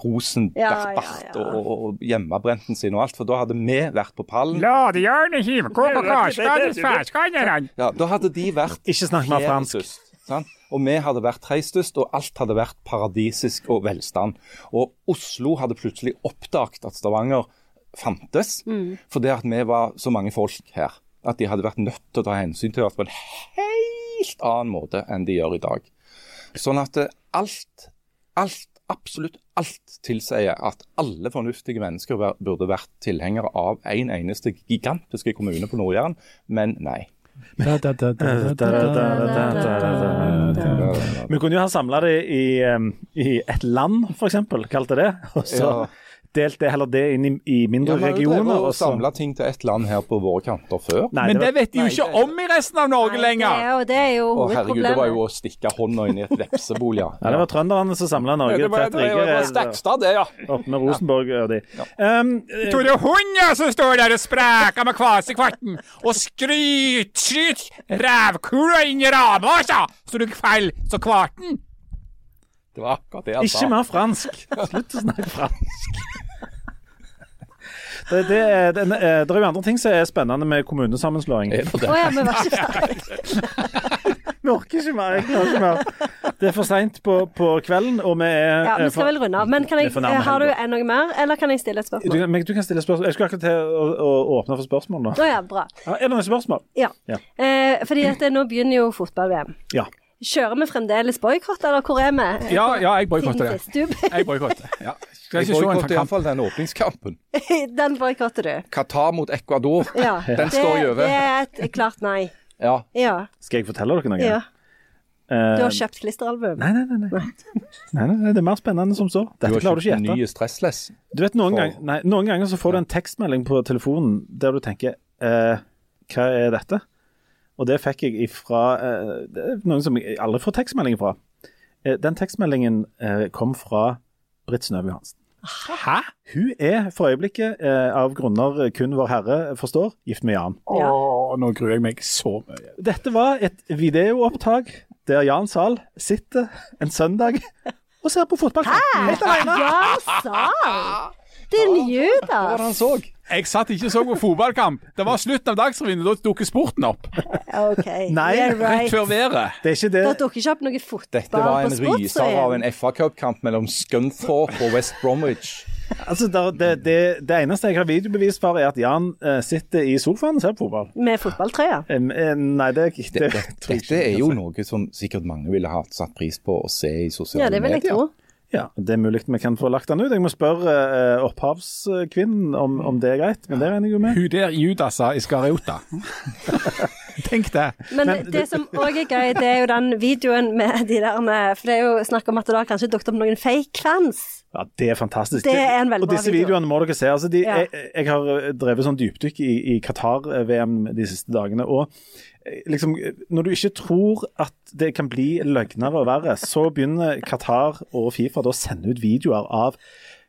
rosen, Ja, bart, ja, bart ja. og, og, og hjemmebrenten sin og alt, for da hadde vi vært på pallen. Ladehjørnet hiver på kastet, ferskannerne. Ja, Da hadde de vært Ikke snakk mer fransk. sant? Og vi hadde vært tredje størst, og alt hadde vært paradisisk og velstand. Og Oslo hadde plutselig oppdaget at Stavanger fantes, Mm. fordi at vi var så mange folk her. At de hadde vært nødt til å ta hensyn til oss på en helt annen måte enn de gjør i dag. Sånn at eh, alt, alt, absolutt alt tilsier at alle fornuftige mennesker burde vært tilhengere av en eneste gigantiske kommune på Nord-Jæren, men nei. Vi kunne jo ha samla det i, um, i et land, f.eks., kalte det. Og så Ja. Delt det heller det inn i, i mindre Ja, vi har jo regioner. samla ting til ett land her på våre kanter før. Nei, Men det det vet de jo ikke om i resten av Norge nei, lenger. Det, det er jo Å herregud, det var jo å stikke hånda inn i et vepsebol, ja. ja, det var trønderne som samla Norge Det til var, et det var, det var Stekstad, det, ja. opp med Rosenborg og de. Um, eh, Tore Hunder som står der og spreker med kvasekvarten og skryt, skryt rævkula inn i rama, altså, så du faller så kvarten. Det var akkurat det jeg sa. ikke mer fransk. Slutt å snakke fransk. Det, det, er, det, er- det er jo andre ting som er spennende med kommunesammenslåing. Ja, vi var ikke ferdig. Vi orker ikke mer. Ikke mer. Det er for seint på, på kvelden, og vi er Ja, eh, vi skal vel runde av. Men kan jeg, for nærme har du noe mer, eller kan jeg stille et spørsmål? Du, men du kan stille spørsmål. Jeg skulle akkurat til å, å åpne for spørsmål nå. Å ja, bra. Ja, er det noen spørsmål? Ja. Ja. Eh, fordi at nå begynner jo fotball-VM. Ja. Kjører vi fremdeles boikott, eller hvor er vi? Ja, ja, jeg boikotter det. Jeg boikotter. [LAUGHS] Ja. Jeg ikke boikotter iallfall den åpningskampen. [LAUGHS] Den boikotter du. Qatar mot Ecuador. Ja. [LAUGHS] Den står jo over. Det er et klart nei. Ja. Ja. Skal jeg fortelle dere noe? ja. Eh, Du har kjøpt klisteralbum? Nei, nei, nei. nei. nei, nei, nei det er mer spennende som så. Dette har klarer du kjøpt Du en kjøpt ny stressless. Du vet, noen, For- gang, nei, noen ganger så får du en tekstmelding på telefonen der du tenker eh, Hva er dette? Og det fikk jeg ifra eh, det er noen som jeg aldri får tekstmelding fra. Eh, den tekstmeldingen eh, kom fra Britt Snøve Johansen. Hæ? Hun er for øyeblikket, av grunner kun Vår Herre forstår, gift med Jan. Ja. Åh, nå gruer jeg meg så mye. Dette var et videoopptak der Jan Zahl sitter en søndag og ser på fotball. Helt alene. Sahl? sa Din Hva var det han så? Jeg satt ikke og så på fotballkamp. Det var slutten av Dagsrevyen, og da dukket sporten opp. OK. Nei, yeah, Rett før været. Det er ikke det. Det dukker ikke opp noe fotball Dette var en ryser av en FA Cup-kamp mellom Scunthorpe og West Bromwich. Altså, det, det, det eneste jeg har videobevis for, er at Jan uh, sitter i sofaen og ser på fotball. Med fotballtrøye. Em, eh, nei, det, det, det, dette er jo noe som sikkert mange ville ha satt pris på å se i sosiale medier. Ja, det vil jeg medier. tro. Ja, Det er mulig vi kan få lagt den ut. Jeg må spørre uh, opphavskvinnen om, om det er greit, men det regner jeg jo med. Hun der Judasa Iskariota. [LAUGHS] [LAUGHS] Tenk det. Men, Men det som òg er gøy, det er jo den videoen med de der med- For det er jo snakk om at det har kanskje dukket opp noen fake fans. Ja, Det er fantastisk. Det er en veldig Og bra disse video. videoene må dere se. Altså, de, Ja. jeg, jeg har drevet sånn dypdykk i, i Qatar-VM de siste dagene. og eh, liksom, Når du ikke tror at det kan bli løgnere og verre, så begynner Qatar og Fifa da å sende ut videoer av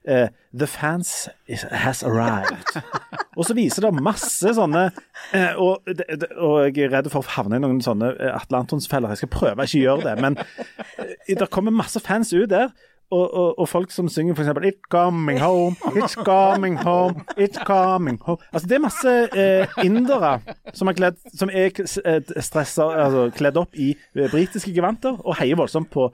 eh, The fans has arrived. [LAUGHS] og så viser det masse sånne uh, og, de, de, og jeg er redd for å havne i noen sånne eh, Atle Antonsfeller. Jeg skal prøve å ikke gjøre det. Men uh, det kommer masse fans ut der. Og, og, og folk som synger f.eks. It's coming home, it's coming home, it's coming home. Altså Det er masse indere som er, kledd, som er stressa, altså, kledd opp i britiske gevanter og heier voldsomt på,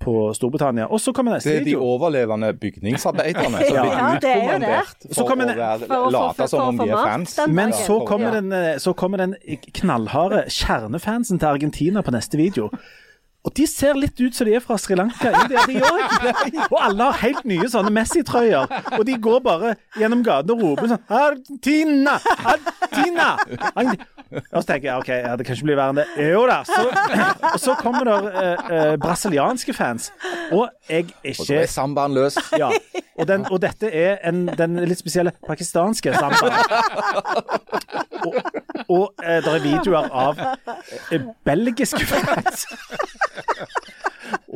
på Storbritannia. Og så kommer neste Det er de overlevende bygningsarbeiderne [LAUGHS] som Ja, blir det. utkommandert Så for å være, For å late som om de er fans. Men så kommer, den, eh, så kommer den knallharde kjernefansen til Argentina på neste video. Og de ser litt ut som de er fra Sri Lanka. India, de òg. Og alle har helt nye sånne Messi-trøyer. Og de går bare gjennom gaten og roper sånn Argentina! Argentina! Og så tenker jeg OK, ja, det kan ikke bli verre enn det. Jo da. Så, og så kommer det eh, eh, brasilianske fans. Og jeg er ikke Og da er sambaen løs. ja, og, den, og dette er en, den litt spesielle pakistanske sambaen. Og, og eh, det er videoer av eh, belgiske fans.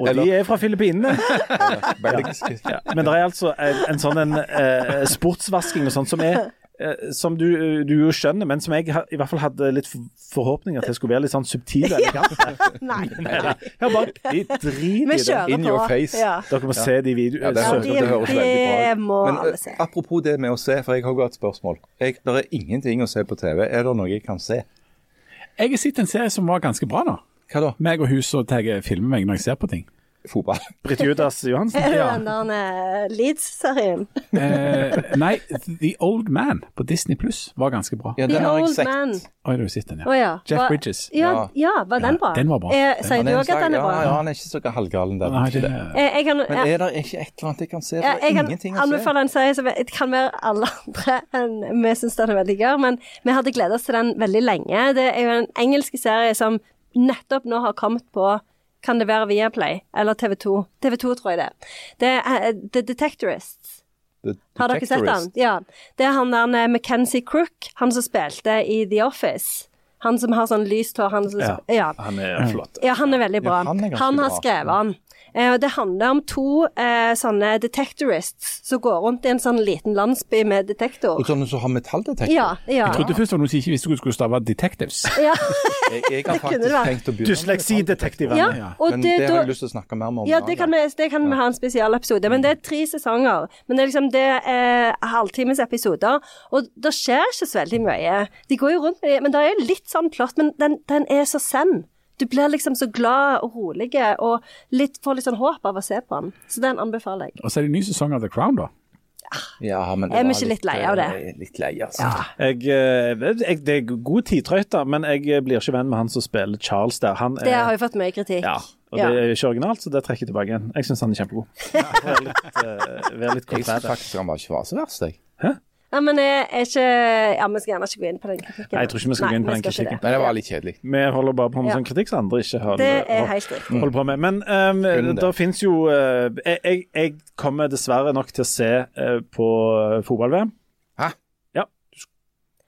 Og de er fra Filippinene. [LAUGHS] Ja, men det er altså en, en sånn en, eh, sportsvasking og sånn som er eh, som du, du jo skjønner, men som jeg i hvert fall hadde litt forhåpninger til skulle være litt sånn subtil. [LAUGHS] Ja. Nei. [LAUGHS] Nei. Jeg bare de driter i det. In your face. Ja. Dere må se de Ja, videoene. det, Ja, høres, de- det høres veldig bra ut. må Men alle eh, apropos det med å se, for jeg har også et spørsmål. Jeg, det er ingenting å se på TV. Er det noe jeg kan se? Jeg har sett en serie som var ganske bra nå. Hva da? Meg og hus og tar filmer meg når jeg ser på ting. Fotball? [LAUGHS] Britt Judas Johansen. Er Ja. den der eh, Leeds-serien? Eh, nei, The Old Man på Disney Pluss var ganske bra. Ja, The den har jeg Old sett. Man. Oi, du har sett den, ja. ja. Jeff Var- Bridges. Ja, ja, var den bra? den var bra. Eh, sier du er òg at den er bra? ja, han er ikke så halvgalen der. Nei, det, Eh, jeg kan, Men er det ikke et eller annet jeg kan se? Det er jeg kan ingenting å se. anbefale en serie som kan være alle andre enn vi syns den er veldig gøy, men vi hadde gledet oss til den veldig lenge. Det er jo en engelsk serie som nettopp nå har kommet på kan det være Viaplay eller TV 2? TV 2, tror jeg det. Det er eh, The Detectorists. The Har dere sett han? Ja. Det er han der Mackenzie Crook, han som spilte i The Office. Han som har sånn lyst hår, han som Ja. ja. Han er flott. Ja, han er veldig bra. Ja, han er han har bra. skrevet han. Eh, det handler om to eh, sånne detectorists som går rundt i en sånn liten landsby med detektor. Og sånne som har metalldetektor? Ja, ja. Jeg trodde først det var noen som ikke visste hvordan skulle stave Detectives. [LAUGHS] ja. Jeg, jeg har faktisk tenkt å begynne Dysleksidetektivene. ja. Ja. Men det, det har jeg lyst til å snakke mer om. Ja, det kan, vi, det kan vi ha en spesialepisode. Men det er tre sesonger. Men det er liksom det er halvtimes episoder. Og det skjer ikke så veldig mye. De går jo rundt med det, men det er jo litt sånn plott. Men den, den er så zen. Du blir liksom så glad og rolig, og litt, får litt sånn håp av å se på den. Så den anbefaler jeg. Og så er det en ny sesong av The Crown, da. Ja, men det Er vi ikke litt lei av det? eh, Litt lei, altså. Ja. Jeg, eh, jeg, det er god tidtrøyte, men jeg eh, blir ikke venn med han som spiller Charles der. Han Det er, har jo fått mye kritikk. ja, og Ja. det er ikke originalt, så det trekker jeg tilbake igjen. Jeg syns han er kjempegod. [LAUGHS] Vær litt, uh, vær litt Jeg syns faktisk han var ikke var så verst, jeg. Nei, men jeg er ikke Ja, vi skal gjerne ikke gå inn på den kritikken. Nei, jeg tror ikke vi skal gå inn på den kritikken. Nei, det var litt kjedelig. Vi holder bare på med Ja. sånn kritikk som andre ikke har, Det er helt riktig. holder på med. Men um, Kun det. fins jo uh, jeg, jeg, jeg kommer dessverre nok til å se uh, på fotball-VM. Hæ? Ja.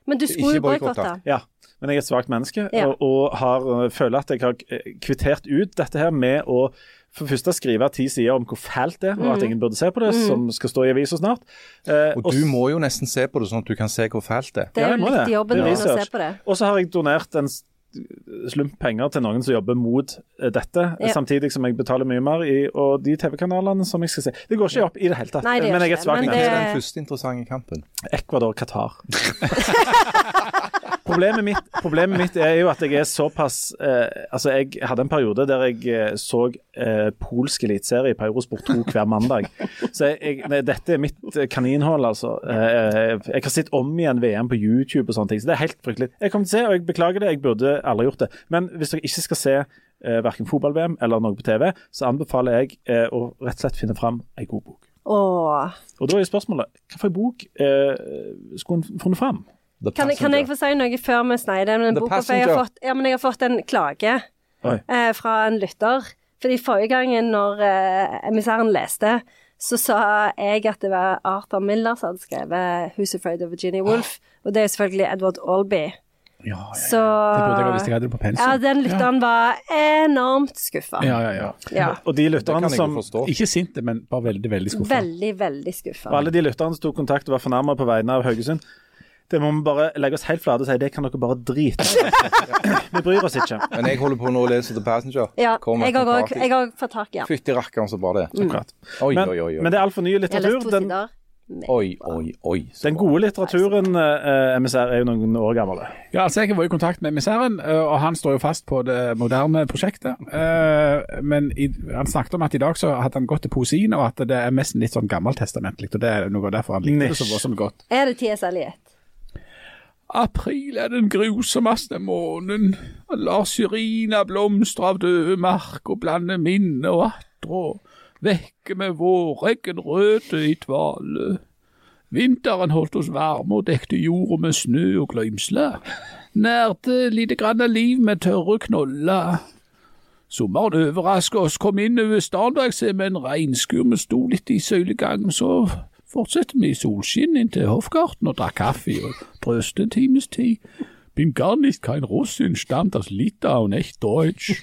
Men du skulle Ikke jo boikotte. Ja, men jeg er et svakt menneske Ja. og, og har, føler at jeg har kvittert ut dette her med å for det første skrive ti sider om hvor fælt det er, og at ingen burde se på det, som skal stå i avisa snart. Eh, Og du og må jo nesten se på det, sånn at du kan se hvor fælt det er. Det er jo litt jobben din å se på det. Og så har jeg donert en slump penger til noen som jobber mot eh, dette, Ja. samtidig som jeg betaler mye mer i og de TV-kanalene som jeg skal se. Det går ikke opp i det hele tatt. Nei, det gjør men jeg er svakt det, men Det er det- den første interessante kampen. Ecuador-Qatar. [LAUGHS] [LAUGHS] problemet, mitt, problemet mitt er jo at jeg er såpass eh, Altså, jeg hadde en periode der jeg eh, så eh, polsk eliteserie på Eurosport 2 hver mandag. Så jeg, jeg, dette er mitt eh, kaninhull, altså. Eh, jeg har sett om igjen VM på YouTube og sånne ting, så det er helt fryktelig. Jeg kommer til å se, og jeg beklager det, jeg burde aldri gjort det. Men hvis dere ikke skal se eh, verken fotball-VM eller noe på TV, så anbefaler jeg eh, å rett og slett finne fram ei god bok. Åh. Og da er spørsmålet hvilken bok eh, skulle hun funnet fram? The Kan, kan jeg få si noe før vi sneier den boka? Jeg har, fått, ja, men jeg har fått en klage eh, fra en lytter. Fordi forrige gangen når eh, emissæren leste, så sa jeg at det var Arthur Miller som hadde skrevet 'Who's Afraid of Virginia Woolf'. Og det er selvfølgelig Edward Albee. Ja, ja, Så Det burde jeg ha visst jeg hadde det på pensum. Ja, den lytteren var enormt skuffa. Ja, ja, ja. Ja. Og de lytterne som forstå. Ikke sinte, men bare veldig, veldig skuffa. Veldig, veldig skuffa. Og alle de lytterne som tok kontakt og var fornærma på vegne av Haugesund, det må vi bare legge oss helt flate og si det kan dere bare drite i. [LAUGHS] Vi bryr oss ikke. Men jeg holder på nå å lese The Passenger. Ja, jeg har òg fått tak i den. Fytti rakkeren, så bra det. Akkurat. Oi, Men, oi, oi. men det er altfor ny litteratur. Den. Oi, oi, oi. den gode litteraturen, eh, MSR, er jo noen år gammel. Ja, altså Jeg var i kontakt med MSR-en, og han står jo fast på det moderne prosjektet. Øh, Men i, han snakket om at i dag så hadde han gått til poesien, og at det er mest litt sånn gammeltestamentlig. Og det er noe derfor han likte det så voldsomt godt. Er det T.S. Eliot? April er den grusomste måneden. og Lar syrina blomstre av døde mark og blande minne og attrå. Vekke med våreggen røde i dvale. Vinteren holdt oss varme og dekte jorda med snø og gløymsle. Nærte lite grann av liv med tørre knoller. Sommeren overrasket oss, kom inn over ser med en regnskur. Vi sto litt i søylegangen, så fortsatte vi i solskinn inn til hoffgarten og drakk kaffe og drøste en times tid. Bin gar nicht kein Russin, stammt aus Litauen, echt deutsch.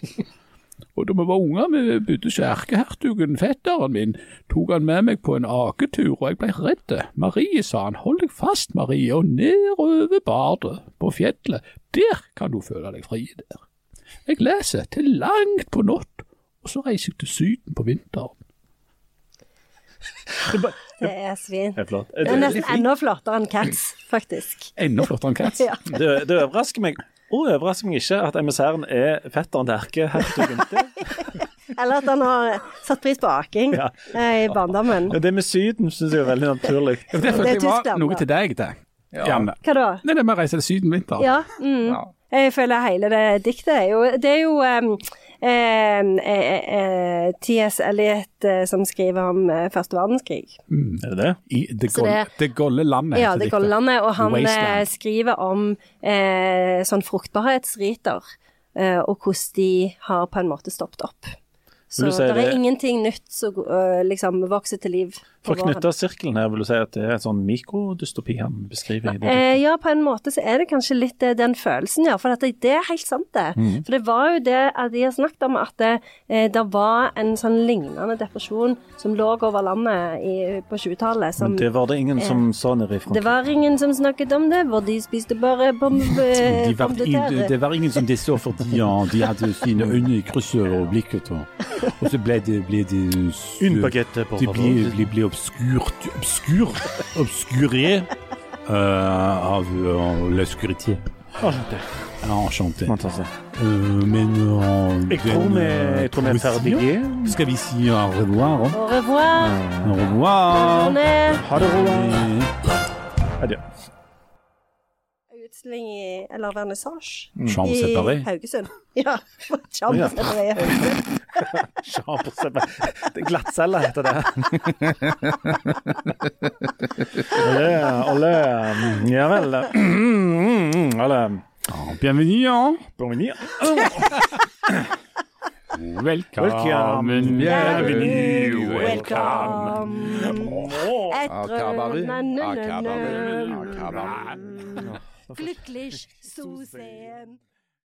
Og da vi var unger, vi bodde hos erkehertugen, fetteren min, tok han med meg på en aketur, og jeg ble redd. Marie, sa han, hold deg fast, Marie, og nedover badet på fjellet. Der kan du føle deg fri der. Jeg leser til langt på natt, og så reiser jeg til Syden på vinteren. Det er svin. Det er flott. Det er nesten enda flottere enn Cats, faktisk. Enda flottere enn Cats. Ja. Det, det overrasker meg. Og overrasker meg ikke at emissæren er fetteren til erkehertugen. Det- Eller at han har satt pris på aking Ja. eh, i barndommen. Det med Syden syns jeg er veldig naturlig. Ja, Det følte Det er jeg var noe til deg, det. Ja. Hva da? Nei, det med å reise til Syden vinter. Ja. Mm. Ja. Jeg føler hele det diktet er jo Det er jo um, eh, eh, eh, T.S. Eliot eh, som skriver om eh, første verdenskrig. Er det det? I det, gold, det- det golde landet. Ja, det golde landet. Og han eh, Wasteland. skriver om eh, sånn fruktbarhetsriter, eh, og hvordan de har på en måte stoppet opp. Så si det er ingenting nytt som eh, liksom vokser til liv For å knytte sirkelen her, vil du si at det er en sånn mikrodystopi han beskriver i det? Eh, ja, på en måte så er det kanskje litt eh, den følelsen, ja. For at det, det er helt sant, det. Mm. For det var jo det at de har snakket om at det, eh, det var en sånn lignende depresjon som lå over landet i, på 20-tallet. Men det var det ingen som sa nede i det var ingen som snakket om det, hvor de spiste bare bombe, [LAUGHS] De var, det var ingen som de så fordi ja, de hadde sine øyne i krysset og blikket. Og, og så ble det, ble de, de, de, de, De de, ble, de, ble obskurt, obskur, obskuré eh, av uh, la sécurité. Enchanté. Enchanté. Fantastisk. Euh, men øh, Jeg tror vi, jeg tror vi er ferdige. Skal vi si au revoir? da? Au revoir. Au revoir. Journée. Ha det, Roland. Eh, Adjø. Utstilling i, eller vernissasje Chambre i séparée. Haugesund. [LAUGHS] Ja. Chambre Ja. séparée i Haugesund. [LAUGHS] Chambre séparée. Det er Glattcelle heter det. [LAUGHS] Olé, olé. Ja vel. [CLEARS THROAT] Olé. Ah, bienvenue, hein? Bienvenue. Welcome. Welcome. Bienvenue. Welcome. Akabaru. Etter Akabaru. Akabaru. Glücklich [LAUGHS] zu sehen.